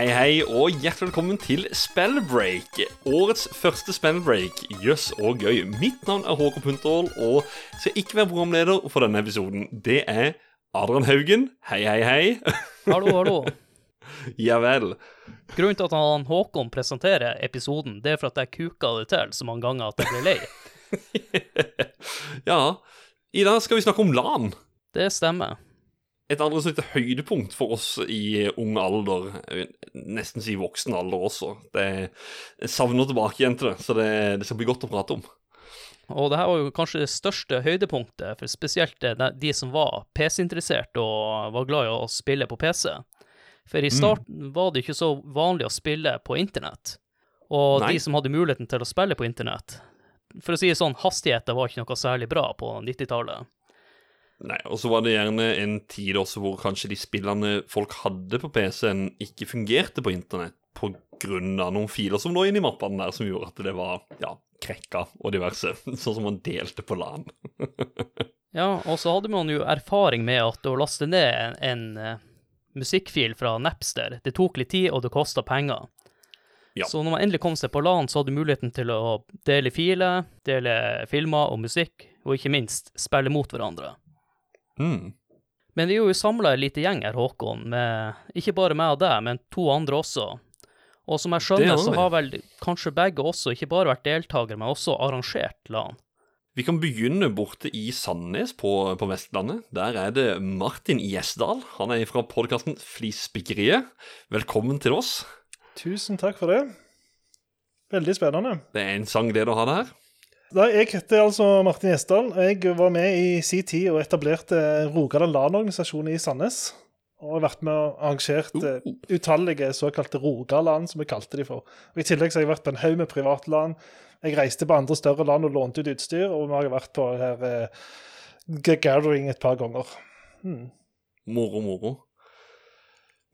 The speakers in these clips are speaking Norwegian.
hei, hei, og hjertelig velkommen til Spellbreak. Årets første Spellbreak. Jøss og gøy. Mitt navn er Håkon Puntervold, og skal ikke være programleder for denne episoden. Det er Adrian Haugen. Hei, hei, hei. Hallo, hallo. ja vel. Grunnen til at han Håkon presenterer episoden, det er for at jeg kuka det til så mange ganger at jeg ble lei. ja. I dag skal vi snakke om LAN. Det stemmer et andre lite høydepunkt for oss i ung alder, nesten si voksen alder også. Det jeg savner tilbake igjen til det, så det, det, skal bli godt å prate om. Og det her var jo kanskje det største høydepunktet for spesielt de som var PC-interessert og var glad i å spille på PC. For i mm. starten var det ikke så vanlig å spille på internett. Og Nei. de som hadde muligheten til å spille på internett For å si det sånn, hastigheten var ikke noe særlig bra på 90-tallet. Nei, og så var det gjerne en tid også hvor kanskje de spillene folk hadde på PC-en, ikke fungerte på internett av noen filer som lå inni i mappene der, som gjorde at det var ja, krekka og diverse. Sånn som man delte på LAN. ja, og så hadde man jo erfaring med at å laste ned en, en uh, musikkfil fra Napster, det tok litt tid, og det kosta penger. Ja. Så når man endelig kom seg på LAN, så hadde du muligheten til å dele filer, dele filmer og musikk, og ikke minst spille mot hverandre. Mm. Men vi er jo samla en liten gjeng her, Håkon, med ikke bare meg og deg, men to andre også. Og som jeg skjønner, så har vel kanskje begge også ikke bare vært deltakere, men også arrangert LAN. Vi kan begynne borte i Sandnes på, på Vestlandet. Der er det Martin Gjesdal. Han er fra podkasten Flisspikkeriet. Velkommen til oss. Tusen takk for det. Veldig spennende. Det er en sang glede å ha deg her. Da, jeg heter altså Martin Gjesdal. Jeg var med i sin tid og etablerte Rogaland LAN-organisasjon i Sandnes. Og har vært med og arrangert uh. utallige såkalte Rogaland, som vi kalte de for. Og I tillegg så har jeg vært på en haug med privatland. Jeg reiste på andre større land og lånte ut utstyr, og vi har vært på her uh, gathering et par ganger. Hmm. Moro, moro.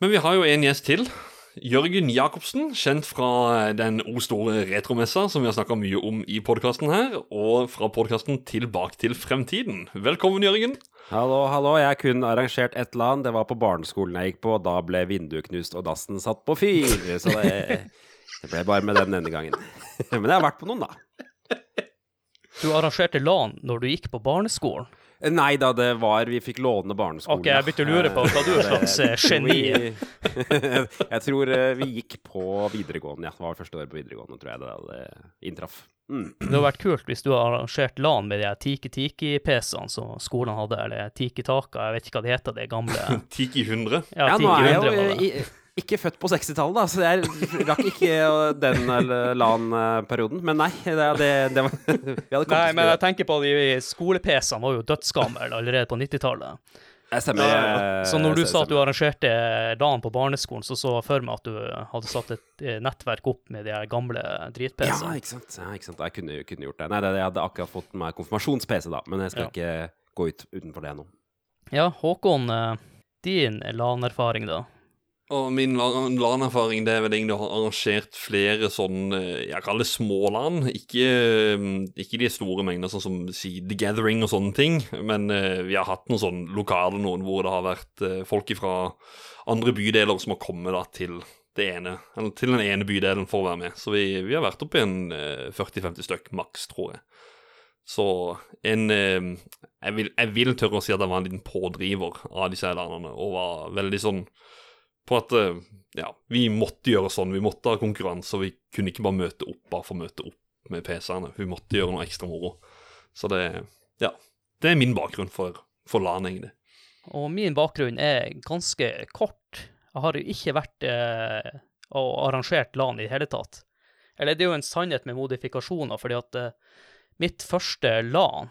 Men vi har jo en gjest til. Jørgen Jacobsen, kjent fra den o store retromessa som vi har snakka mye om i podkasten her, og fra podkasten Tilbake til fremtiden. Velkommen, Jørgen. Hallo, hallo. Jeg har kun arrangert ett land. Det var på barneskolen jeg gikk på. Da ble vinduet knust og dassen satt på fyr. Så det, det ble bare med den denne gangen. Men jeg har vært på noen, da. Du arrangerte LAN når du gikk på barneskolen? Nei da, det var Vi fikk låne barneskolen. Ok, jeg begynte å lure på hva du er slags eh, geni. jeg tror eh, vi gikk på videregående, ja. Det var første året på videregående, tror jeg det, det inntraff. Mm. Det hadde vært kult hvis du hadde arrangert LAN med de Tiki-Tiki-PC-ene som skolen hadde, eller Tiki-Taka, jeg vet ikke hva det heter, det gamle Tiki 100? Ja, ja Tiki 100 var det ikke født på 60-tallet, da, så jeg rakk ikke den LAN-perioden. Men nei, det, det, det var vi hadde Nei, men jeg tenker på de skole-PC-ene var jo dødsgamle allerede på 90-tallet. Jeg stemmer. Så når du sa at du arrangerte LAN på barneskolen, så så jeg for meg at du hadde satt et eh, nettverk opp med de gamle drit-PC-ene. Ja, ikke sant. Ja, ikke sant. Jeg kunne, kunne, gjort det. Nei, jeg hadde akkurat fått meg konfirmasjons-PC, da, men jeg skal ja. ikke gå ut utenfor det nå. Ja, Håkon, eh, din LAN-erfaring, da? Og min LAN-erfaring det er vel egentlig å ha arrangert flere sånn Jeg kaller det småland. Ikke, ikke de store mengder, sånn som si, The Gathering og sånne ting. Men eh, vi har hatt noen sånne lokale noen hvor det har vært eh, folk fra andre bydeler som har kommet da, til ene, eller til den ene bydelen for å være med. Så vi, vi har vært oppe i en eh, 40-50 stykk maks, tror jeg. Så en jeg vil, jeg vil tørre å si at jeg var en liten pådriver av disse landene, og var veldig sånn på at eh, ja, vi måtte gjøre sånn, vi måtte ha konkurranse, og vi kunne ikke bare møte opp bare for å møte opp med PC-ene. Vi måtte gjøre noe ekstra moro. Så det, ja, det er min bakgrunn for, for LAN, egentlig. Og min bakgrunn er ganske kort. Jeg har jo ikke vært eh, og arrangert LAN i det hele tatt. Eller det er jo en sannhet med modifikasjoner, fordi at eh, mitt første LAN,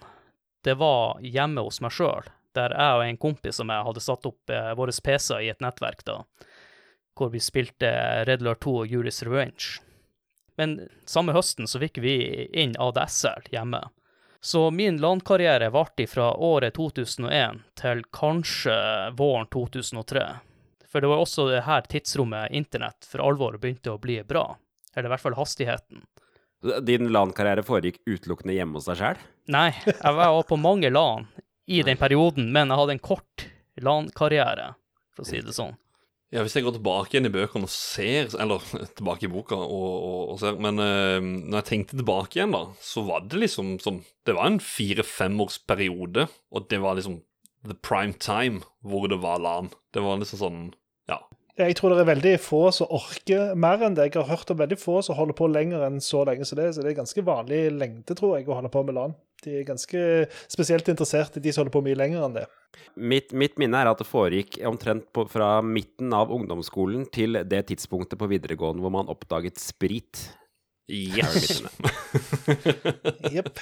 det var hjemme hos meg sjøl der jeg og en kompis som jeg hadde satt opp eh, våre PC-er i et nettverk, da, hvor vi spilte Red Alert 2 og Juris Revenge. Men samme høsten så fikk vi inn ADSL hjemme. Så min LAN-karriere varte fra året 2001 til kanskje våren 2003. For det var også det her tidsrommet internett for alvor begynte å bli bra. Eller i hvert fall hastigheten. Din LAN-karriere foregikk utelukkende hjemme hos deg sjøl? Nei, jeg var på mange LAN i den perioden, men jeg hadde en kort LAN-karriere, for å si det sånn. Ja, Hvis jeg går tilbake igjen i bøkene og ser Eller tilbake i boka og, og, og ser Men uh, når jeg tenkte tilbake igjen, da, så var det liksom sånn Det var en fire-femårsperiode, og det var liksom the prime time hvor det var LAN. Det var liksom sånn Ja. Jeg tror det er veldig få som orker mer enn det. Jeg har hørt om veldig få som holder på lenger enn så lenge som det. Så det er ganske vanlig lengde, tror jeg, å holde på med LAN. De er ganske spesielt interessert i de som holder på mye lenger enn det. Mitt, mitt minne er at det foregikk omtrent på, fra midten av ungdomsskolen til det tidspunktet på videregående hvor man oppdaget sprit. Yes. Jepp.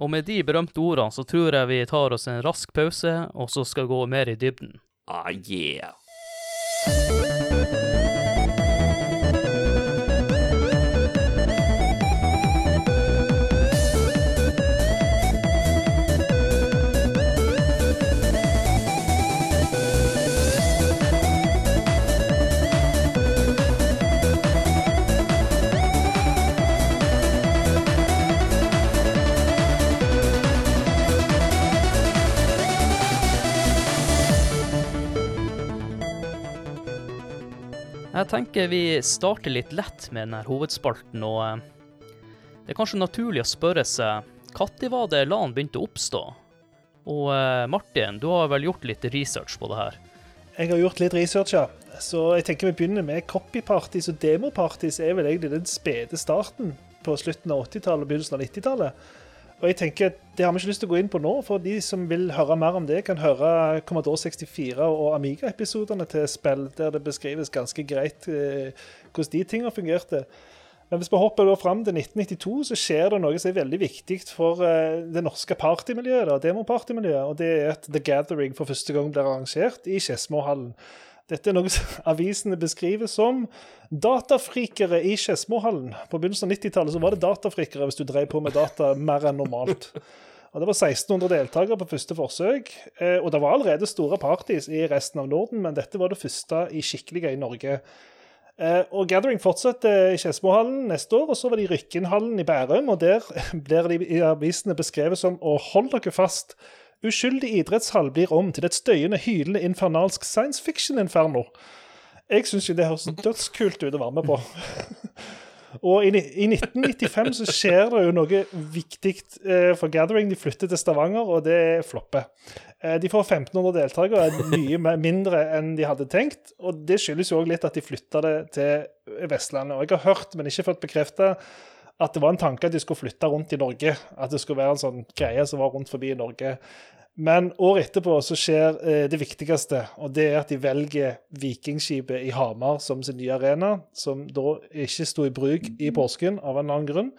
Og med de berømte ordene så tror jeg vi tar oss en rask pause, og så skal gå mer i dybden. ah, yeah. Tenker vi starter litt lett med denne hovedspalten, og eh, det er kanskje naturlig å spørre seg når var det LAN begynte å oppstå? Og eh, Martin, du har vel gjort litt research på det her? Jeg har gjort litt research, ja. Så jeg tenker vi begynner med copyparties og demoparties er vel egentlig den spede starten på slutten av 80-tallet og begynnelsen av 90-tallet. Og jeg tenker Det har vi ikke lyst til å gå inn på nå, for de som vil høre mer om det, kan høre Commodore 64 og Amiga-episodene til spill, der det beskrives ganske greit eh, hvordan de tingene fungerte. Men hvis vi hopper da fram til 1992, så skjer det noe som er veldig viktig for eh, det norske partymiljøet, demopartymiljøet, og det er at The Gathering for første gang blir arrangert i Skedsmohallen. Dette er noe som avisene beskriver som datafrikere i Skedsmohallen. På begynnelsen av 90-tallet var det datafrikere hvis du drev på med data mer enn normalt. Og Det var 1600 deltakere på første forsøk, eh, og det var allerede store parties i resten av Norden, men dette var det første i skikkelige i Norge. Eh, Og Gathering fortsetter i Skedsmohallen neste år, og så var det i Rykkenhallen i Bærum. og Der blir de i avisene beskrevet som å hold dere fast, uskyldig idrettshall blir om til et støyende, hylende, infernalsk science fiction-inferno. Jeg syns jo det høres dødskult ut å være med på. Og i, i 1995 så skjer det jo noe viktig eh, for Gathering. De flytter til Stavanger, og det flopper. Eh, de får 1500 deltakere, er mye mindre enn de hadde tenkt. Og det skyldes jo òg litt at de flytta det til Vestlandet. Og jeg har hørt, men ikke fått bekrefta, at det var en tanke at de skulle flytte rundt i Norge. At det skulle være en sånn greie som var rundt forbi i Norge. Men året etterpå så skjer eh, det viktigste, og det er at de velger Vikingskipet i Hamar som sin nye arena, som da ikke sto i bruk i påsken av en annen grunn.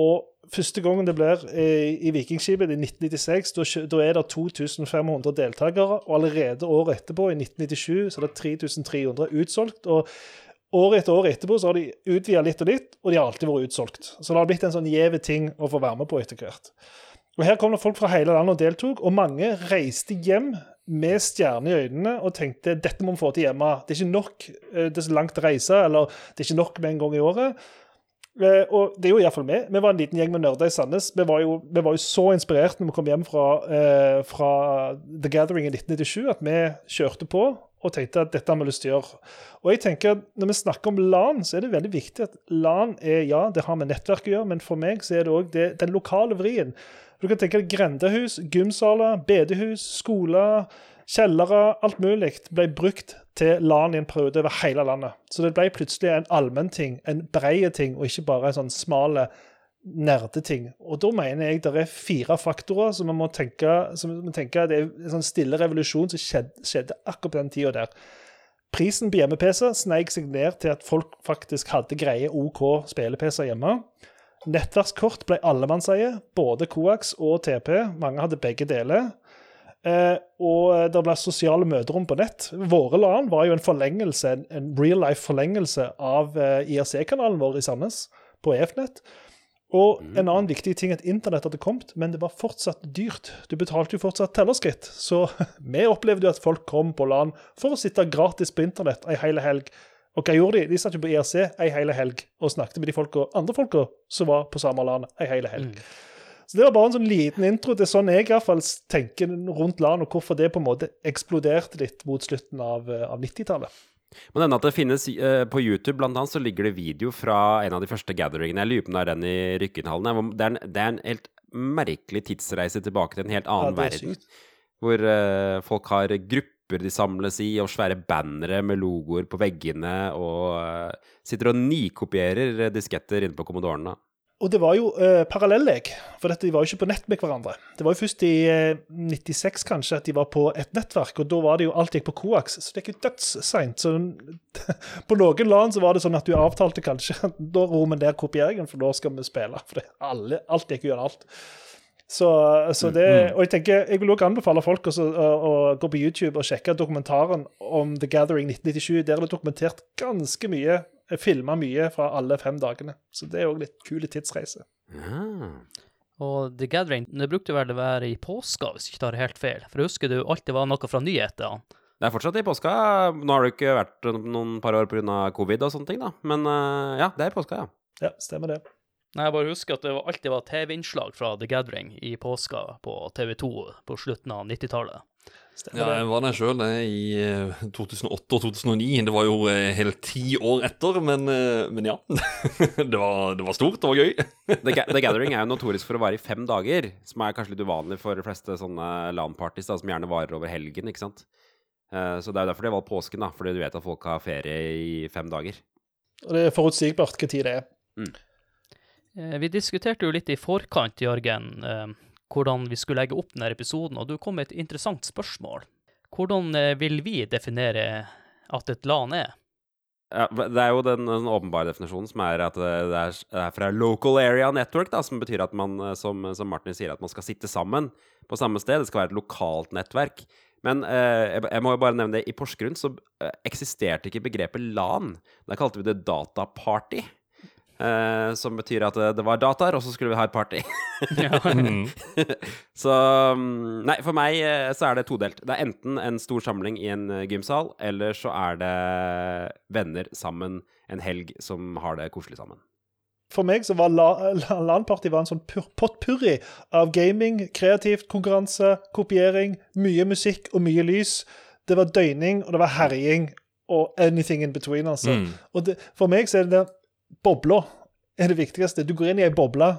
Og første gangen det blir eh, i Vikingskipet, i 1996, da, da er det 2500 deltakere, og allerede året etterpå, i 1997, så er det 3300 utsolgt. og År etter år etterpå så har de utvida litt og litt, og de har alltid vært utsolgt. Så det har blitt en sånn gjev ting å få være med på etter hvert. Og Her kom det folk fra hele landet og deltok, og mange reiste hjem med stjerner i øynene og tenkte dette må vi få til hjemme. Det er ikke nok eh, det er så langt å reise, eller det er ikke nok med en gang i året. Eh, Og det er jo iallfall vi. Vi var en liten gjeng med nerder i Sandnes. Vi var jo, vi var jo så inspirert når vi kom hjem fra, eh, fra The Gathering i 1997 at vi kjørte på og tenkte at dette har vi lyst til å gjøre. Og jeg tenker at Når vi snakker om LAN, så er det veldig viktig at LAN er ja, det har med nettverk å gjøre, men for meg så er det òg den lokale vrien. Du kan tenke deg grendehus, gymsaler, bedehus, skoler, kjellere, alt mulig ble brukt til LAN i en periode over hele landet. Så det ble plutselig en allmennting, en brei ting, og ikke bare en sånn smale nerdeting. Og da mener jeg det er fire faktorer som vi må tenke, som vi må tenke det er en sånn stille revolusjon som skjedde, skjedde akkurat på den tida der. Prisen på hjemme-PC sneik seg ned til at folk faktisk hadde greie OK spille-PC hjemme. Nettverkskort ble allemannseie, både Coax og TP. Mange hadde begge deler. Eh, og det ble sosiale møterom på nett. Våre LAN var jo en forlengelse, en, real life-forlengelse av eh, IRC-kanalen vår i Sandnes, på EFNett. Og en annen viktig ting er at internett hadde kommet, men det var fortsatt dyrt. Du betalte jo fortsatt tellerskritt. Så vi opplevde jo at folk kom på LAN for å sitte gratis på internett ei hel helg. Og hva gjorde de? De satt jo på IRC ei hel helg og snakket med de folka, andre folka som var på samme LAN ei hel helg. Så det var bare en sånn liten intro til sånn jeg i hvert fall tenker rundt LAN, og hvorfor det på en måte eksploderte litt mot slutten av, eh, av 90-tallet. Men denne at det finnes eh, På YouTube blant annet så ligger det video fra en av de første gatheringene. Jeg lurer på om det er den i Rykkenhallen. Det er, en, det er en helt merkelig tidsreise tilbake til en helt annen er verden. Hvor eh, folk har grupper de samles i, og svære bannere med logoer på veggene, og eh, sitter og nikopierer disketter inne på Commodoren. Og det var jo uh, parallelleg, for dette, de var jo ikke på nett med hverandre. Det var jo først i eh, 96 kanskje at de var på et nettverk, og da var det jo alt gikk på coax, så det gikk dødsseint. Så på noen land så var det sånn at du avtalte kanskje da ror vi ned kopieringen, for da skal vi spille. For det, alle, alt gikk gjennom alt. Så, så det, og jeg tenker, jeg vil også anbefale folk også, å, å gå på YouTube og sjekke dokumentaren om The Gathering 1997. Der er det dokumentert ganske mye, filma mye fra alle fem dagene. Så det er òg litt kul tidsreise. Ja. Og The Gathering det brukte vel å være i påska, hvis jeg ikke tar helt feil. For jeg husker det alltid var noe fra nyhetene. Det er fortsatt i påska. Nå har det ikke vært noen par år pga. covid og sånne ting, da. Men eh, ja, det er i påska, ja. Ja, stemmer det. Nei, Jeg bare husker at det alltid var TV-innslag fra The Gathering i påska på TV2 på slutten av 90-tallet. Stemmer Ja, jeg var der sjøl i eh, 2008 og 2009. Det var jo eh, hele ti år etter, men, eh, men ja. det, var, det var stort, det var gøy. The, The Gathering er jo notorisk for å vare i fem dager, som er kanskje litt uvanlig for de fleste sånne LAN-parties, som gjerne varer over helgen, ikke sant. Eh, så det er jo derfor de har valgt påsken, da, fordi du vet at folk har ferie i fem dager. Og det er forutsigbart hva tid det er. Mm. Vi diskuterte jo litt i forkant, Jørgen, eh, hvordan vi skulle legge opp denne episoden, og du kom med et interessant spørsmål. Hvordan eh, vil vi definere at et LAN er? Ja, det er jo den, den åpenbare definisjonen som er at det det er, det er fra local area network, da, som betyr at man, eh, som, som Martin sier, at man skal sitte sammen på samme sted. Det skal være et lokalt nettverk. Men eh, jeg, må jo bare nevne det, i Porsgrunn så eh, eksisterte ikke begrepet LAN. Da kalte vi det dataparty. Eh, som betyr at det, det var dataer, og så skulle vi ha et party. Mm. så mm, Nei, for meg eh, så er det todelt. Det er enten en stor samling i en eh, gymsal, eller så er det venner sammen en helg som har det koselig sammen. For meg så var la- la- LAN-party en sånn pur- potpurri av gaming, kreativt, konkurranse, kopiering, mye musikk og mye lys. Det var døgning, og det var herjing og anything in between, altså. Mm. Og det, for meg så er det der bobla er det viktigste. Du går inn i ei boble,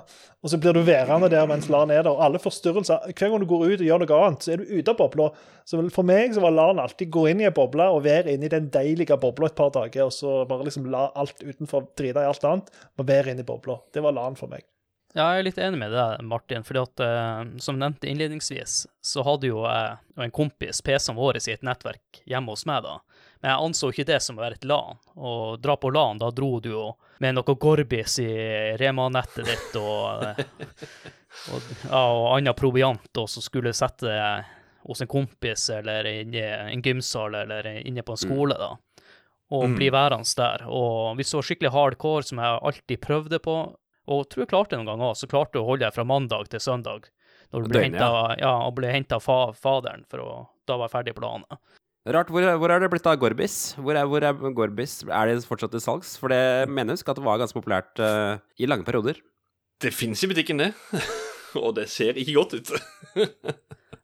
og så blir du værende der mens LAN er der. Og alle forstyrrelser Hver gang du går ut og gjør noe annet, så er du ute av bobla. Så for meg så var LAN alltid gå inn i ei boble og være inni den deilige bobla et par dager, og så bare liksom la alt utenfor drite i alt annet, og være inni bobla. Det var LAN for meg. Ja, jeg er litt enig med deg, Martin, fordi at uh, som nevnt innledningsvis, så hadde jo jeg en kompis PC-en vår i et nettverk hjemme hos meg da. Men jeg anså ikke det som å være et LAN. Å dra på LAN, da dro du jo med noe Gorbis i Rema-nettet ditt og, og, ja, og annen proviant, og så skulle sette deg hos en kompis eller inne i en gymsal eller inne på en skole, da. Og Mm. bli værende der. Og hvis du var skikkelig hardcore, som jeg alltid prøvde på, og tror jeg klarte det noen ganger, så klarte du å holde deg fra mandag til søndag. Når du ble henta ja, og ble av fa faderen for å da være ferdig på landet. Rart. Hvor, hvor er det blitt av Gorbis? Hvor er, hvor er Gorbis? Er det fortsatt til salgs? For det mener jeg at det var ganske populært uh, i lange perioder. Det fins i butikken, det. og det ser ikke godt ut.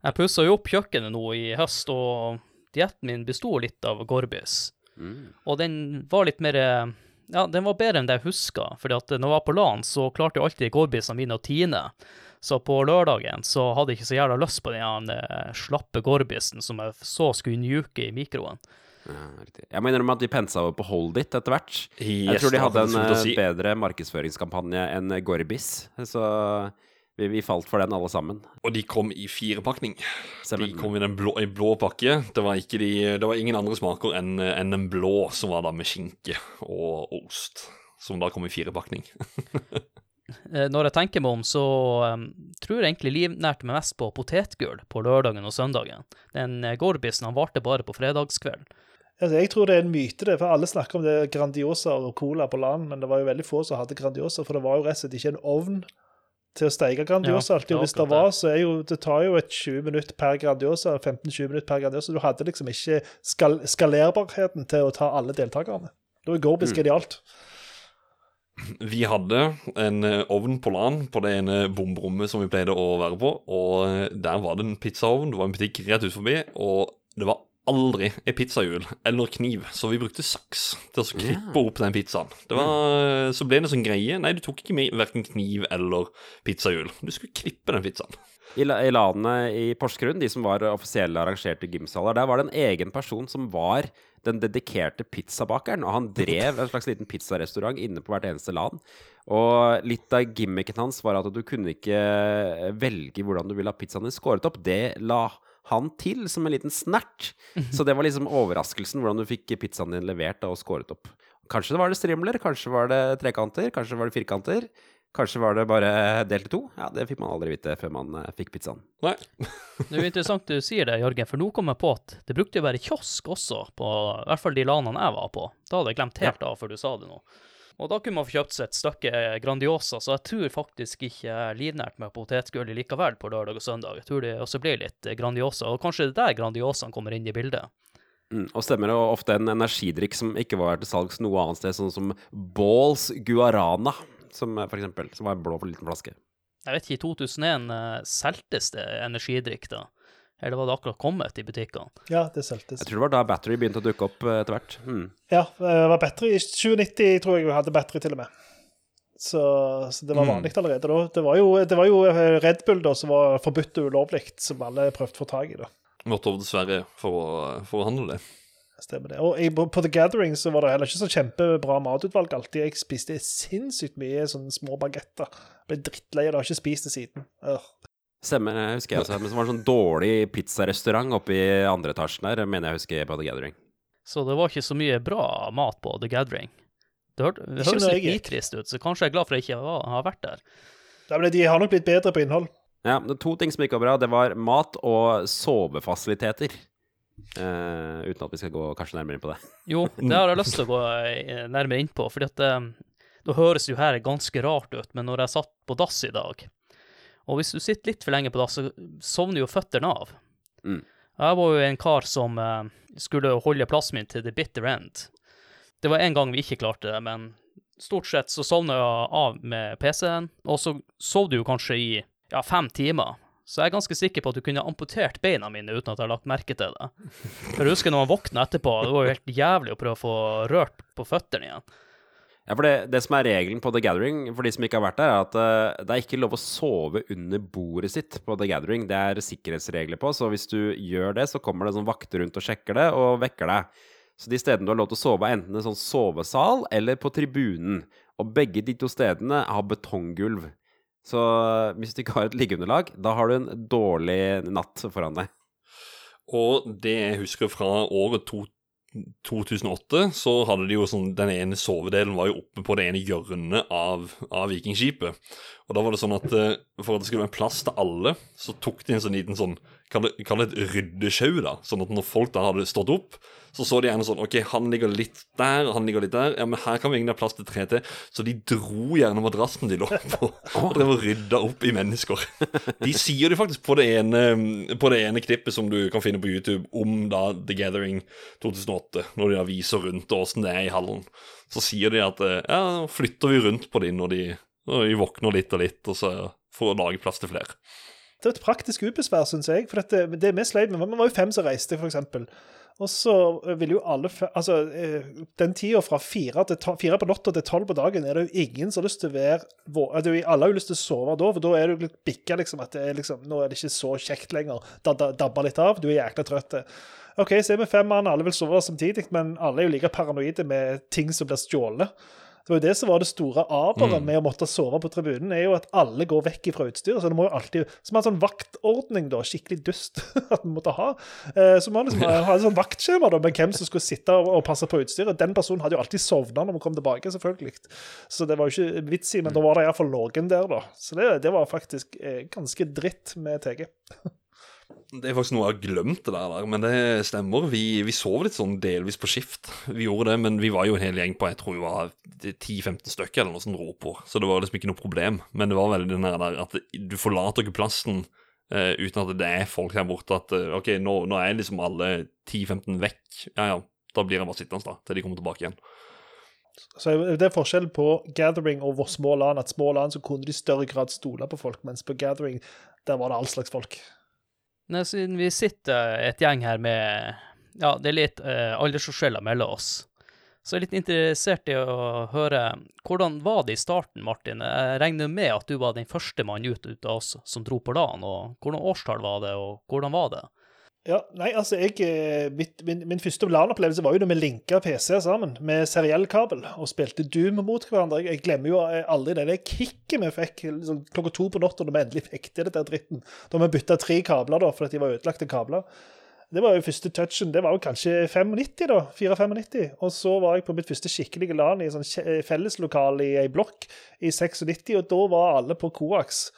Jeg pussa jo opp kjøkkenet nå i høst, og dietten min besto litt av Gorbis. Mm. Og den var litt mer Ja, den var bedre enn det jeg huska. for når jeg var på LAN, så klarte jeg alltid Gorbisene mine å tine. Så på lørdagen så hadde jeg ikke så jævla lyst på den eh, slappe Gorbisen som jeg så skulle njuke i mikroen. Ja. Jeg må innrømme at de pensa over på Hold It etter hvert. Jeg Yes, tror de hadde en å eh, si. bedre markedsføringskampanje enn Gorbis, så vi, vi falt for den alle sammen. Og de kom i firepakning. De kom i den blå, i blå pakke. Det var, ikke de, det var ingen andre smaker enn en den blå, som var da med skinke og ost. Som da kom i firepakning. Eh, Når jeg tenker meg om, så um, tror jeg egentlig livnærte meg mest på potetgull på lørdagen og søndagen. Den eh, Gorbisen han varte bare på fredagskveld. Altså, jeg tror det er en myte, det, for alle snakker om det Grandiosa og Cola på land, men det var jo veldig få som hadde Grandiosa, for det var jo rett og slett ikke en ovn til å steike Grandiosa. Ja, alltid, og hvis det var, så er jo, det tar jo et 20 minutter per Grandiosa, 15-20 minutter per Grandiosa. Du hadde liksom ikke skal skalerbarheten til å ta alle deltakerne. Da er Gorbis Mm. genialt. Vi hadde en eh, ovn på LAN på det ene bomberommet som vi pleide å være på, og eh, der var det en pizzaovn. Det var en butikk rett ut forbi, og det var aldri ei pizzahjul eller kniv, så vi brukte saks til å klippe opp den pizzaen. Det var, så ble det sånn greie. Nei, du tok ikke med verken kniv eller pizzahjul. Du skulle klippe den pizzaen. I, I landet i Porsgrunn, de som var offisielle arrangerte gymsaler, der var det en egen person som var den dedikerte pizzabakeren. Og han drev en slags liten pizzarestaurant inne på hvert eneste land. Og litt av gimmicken hans var at du kunne ikke velge hvordan du ville ha pizzaen din skåret opp. Det la han til som en liten snert. Så det var liksom overraskelsen, hvordan du fikk pizzaen din levert og skåret opp. Kanskje det var det strimler, kanskje var det trekanter, kanskje var det firkanter. Kanskje var det bare delt i to. Ja, Det fikk man aldri vite før man eh, fikk pizzaen. Nei. Det er jo interessant du sier det, Jørgen, for nå kom jeg på at det brukte å være kiosk også, på i hvert fall de lanene jeg var på. Da hadde jeg glemt helt av før du sa det nå. Og da kunne man få kjøpt seg et stykke Grandiosa, så jeg tror faktisk ikke jeg er livnært med potetgull likevel på lørdag og søndag. Jeg tror det også blir litt Grandiosa, og kanskje det er der Grandiosaen kommer inn i bildet. Mm, og stemmer det ofte en energidrikk som ikke var til salgs noe annet sted, sånn som Balls Guarana, som eh, for eksempel, som var en blå for liten flaske. Jeg vet ikke, i 2001 uh, seltes det energidrikk da? Eller var det akkurat kommet i butikkene? Ja, det selgtes. Jeg tror det var da Battery begynte å dukke opp eh, etter hvert. Mm. Ja, det var battery. I 2090 tror jeg vi hadde battery til og med. Så, så det var Mm. vanlig allerede da. Det var, jo, det var jo Red Bull da som var forbudt og ulovlig, som alle prøvde å få tak i. da. Måtte over til Sverige for å, for å handle det. Stemmer det. Og jeg, på The Gathering så var det heller ikke så kjempebra matutvalg alltid. Jeg spiste sinnssykt mye sånne små bagetter. Ble drittlei og har ikke spist det siden. Ør. Stemmer, jeg husker jeg også. Men det var en sånn dårlig pizzarestaurant oppe i andre etasjen der, mener jeg husker på The Gathering. Så det var ikke så mye bra mat på The Gathering. Det, hør, det høres litt nitrist ut, så kanskje jeg er glad for at jeg ikke var, har vært der. Ja, men de har nok blitt bedre på innhold. Ja, det er to ting som ikke var bra. Det var mat og sovefasiliteter. Eh, uten at vi skal gå kanskje nærmere inn på det. Jo, det har jeg lyst til å gå eh, nærmere inn på, fordi at eh, det høres jo her ganske rart ut, men når jeg satt på dass i dag, og hvis du sitter litt for lenge på dass, så sovner jo føttene av. Mm. Jeg var jo en kar som uh, skulle holde plassen min til the bitter end. Det var en gang vi ikke klarte det, men stort sett så sovna jeg av med PC-en, og så sov du jo kanskje i ja, fem timer. Så jeg er ganske sikker på at du kunne amputert beina mine uten at jeg har lagt merke til det. For jeg husker når man våkna etterpå, det var jo helt jævlig å prøve å få rørt på føttene igjen. Ja, for det, det som er regelen på The Gathering, for de som ikke har vært der, er at uh, det er ikke lov å sove under bordet sitt på The Gathering. Det er sikkerhetsregler på, så hvis du gjør det, så kommer det sånn vakter rundt og sjekker det, og vekker deg. Så de stedene du har lov til å sove, er enten en sånn sovesal eller på tribunen. Og begge de to stedene har betonggulv. Så eh, hvis du ikke har et liggeunderlag, da har du en dårlig natt foran deg. Og det jeg husker fra året to, 2008, så hadde de jo sånn Den ene sovedelen var jo oppe på det ene hjørnet av, av Vikingskipet. Og da var det sånn at eh, for at det skulle være plass til alle, så tok de en sånn liten sånn Kall det, et ryddesjau, da. Sånn at når folk da hadde stått opp, så så de gjerne sånn OK, han ligger litt der, han ligger litt der. Ja, men her kan vi egentlig ha plass til tre til. Så de dro gjerne madrassen de lå på, og drev og rydda opp i mennesker. De sier det faktisk på det ene, på det ene klippet som du kan finne på YouTube om da The Gathering 2008, når de da viser rundt åssen det er i hallen. Så sier de at eh, ja, flytter vi rundt på de når de, når de våkner litt og litt, og så for å lage plass til flere. Det er et praktisk ubesvær, syns jeg. For dette, det vi sleit med, Vi var jo fem som reiste, f.eks. Og så ville jo alle Altså, eh, den tida fra fire, til fire på natta til tolv på dagen er det jo ingen som har lyst til å være jo- Alle har jo lyst til å sove da, for da er du litt bikka, liksom. At det er liksom, nå er det ikke så kjekt lenger. Da, da, dabber litt av. Du er jækla trøtt. OK, så er vi fem mann, alle vil sove samtidig, men alle er jo like paranoide med ting som blir stjålet. Det var jo det som var det store aberet med å måtte sove på tribunen, er jo at alle går vekk fra utstyret. Så det må jo alltid Som en sånn vaktordning, da. Skikkelig dust at vi måtte ha. Eh, Så må liksom ha et sånn vaktskjema da, med hvem som skulle sitte og og passe på utstyret. Den personen hadde jo alltid sovna når vi kom tilbake, selvfølgelig. Så det var jo ikke vits i, men da var det iallfall noen der, da. Så det, det var faktisk eh, ganske dritt med TG. Det er faktisk noe jeg har glemt, det der, men det stemmer. Vi, vi sov litt sånn delvis på skift. Vi gjorde det, men vi var jo en hel gjeng på jeg tror vi var 10-15 stykker eller noe som dro på, så det var liksom ikke noe problem. Men det var veldig den der at du forlater ikke plassen uh, uten at det er folk her borte. At uh, OK, nå, nå er liksom alle 10-15 vekk. Ja ja, da blir jeg bare sittende da, til de kommer tilbake igjen. Så Det er forskjell på gathering og små land. At små land så kunne de i større grad stole på folk, mens på gathering der var det all slags folk. Nei, siden vi sitter et gjeng her med Ja, det er litt eh, aldersforskjeller mellom oss. Så jeg er litt interessert i å høre hvordan var det i starten, Martin? Jeg regner med at du var den første mann ut, ut av oss som dro på LAN. og Hvordan årstall var det, og hvordan var det? Ja, nei, altså, jeg, eh, mitt, min, min første LAN-opplevelse var jo da vi linka PC-er sammen med seriellkabel og spilte Doom mot hverandre. Jeg, glemmer jo eh, aldri det, det kicket vi fikk liksom, klokka to på natta da vi endelig fikk til dette dritten. Da vi bytta tre kabler da, fordi de var ødelagte kabler. Det var jo første touchen. Det var jo kanskje 95, da. 4-95. Og så var jeg på mitt første skikkelige LAN i sånn felleslokale i ei blokk i 96, og da var alle på Coax.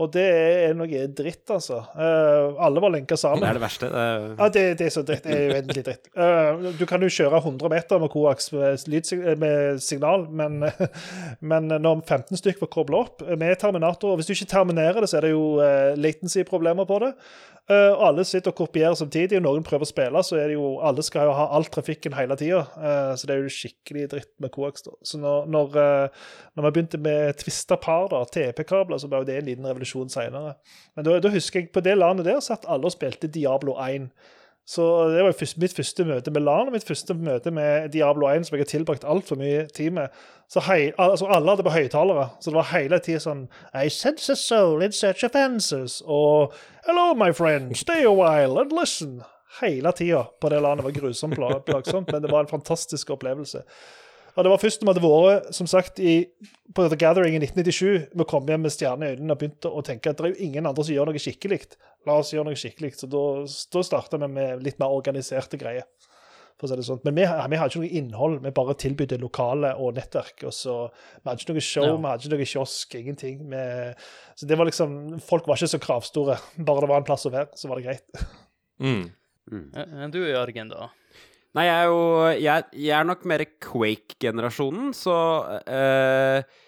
Og det er noe dritt, altså. Uh, alle var lenka sammen. Det er det verste. Er... Ja, det, det, er så dritt. Det er uendelig dritt. Uh, du kan jo kjøre 100 meter med koaks med, med signal, men, men, når 15 stykker får kobla opp med terminator og Hvis du ikke terminerer det, så er det jo uh, latency-problemer på det. Uh, og alle sitter og kopierer samtidig, og noen prøver å spille, så er det jo Alle skal jo ha all trafikken hele tida. Uh, så det er jo skikkelig dritt med coax. da. Så når, når, uh, når vi begynte med tvista par, da, TP-kabler, så ble jo det en liten revolusjon seinere. Men da, da, husker jeg på det landet der satt alle og spilte Diablo 1. Så det var mitt første møte med LAN og mitt første møte med Diablo 1, som jeg har tilbrakt altfor mye tid med. Så hei, altså Alle hadde på høyttalere, så det var hele tida sånn I sense a soul in such offenses. Og Hello, my friend, stay a while and listen. Hele tida på det landet var grusomt plagsomt, men det var en fantastisk opplevelse. Og Det var først vi hadde vært som sagt, i, på The Gathering i 1997 vi kom hjem med stjerner i øynene og begynte å tenke at det er jo ingen andre som gjør noe skikkelig. La oss gjøre noe skikkelig. Så Da, da starta vi med litt mer organiserte greier. for å si det sånn. Men vi, vi hadde ikke noe innhold, vi bare tilbydde lokale og nettverk. og så, Vi hadde ikke noe show, ja. vi hadde ikke noe kiosk, ingenting. Vi, så det var liksom, Folk var ikke så kravstore. Bare det var en plass å være, så var det greit. Mm. Mm. Du Jørgen, da? Nei, jeg er jo Jeg, jeg er nok mer Quake-generasjonen, så eh,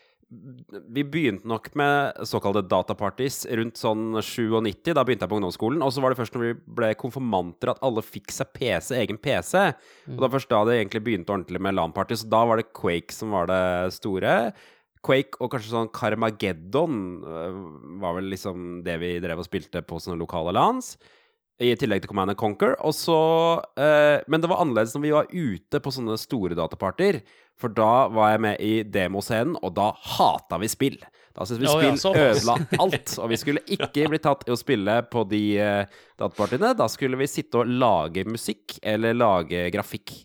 vi begynte nok med såkalte dataparties rundt sånn 97. Da begynte jeg på ungdomsskolen. Og så var det først når vi ble konfirmanter at alle fikk seg PC, egen PC. Og det var først da det egentlig begynte ordentlig med LAN-party. Så da var det Quake som var det store. Quake og kanskje sånn Carmageddon øh, var vel liksom det vi drev og spilte på sånne lokale lands i tillegg til Command Conquer. Og så, eh, men det var annerledes når vi var ute på sånne store dataparter. For da var jeg med i demoscenen, og da hata vi spill. Da syntes vi oh, ja, spill ødela alt. Og vi skulle ikke bli tatt i å spille på de eh, datapartiene. Da skulle vi sitte og lage musikk eller lage grafikk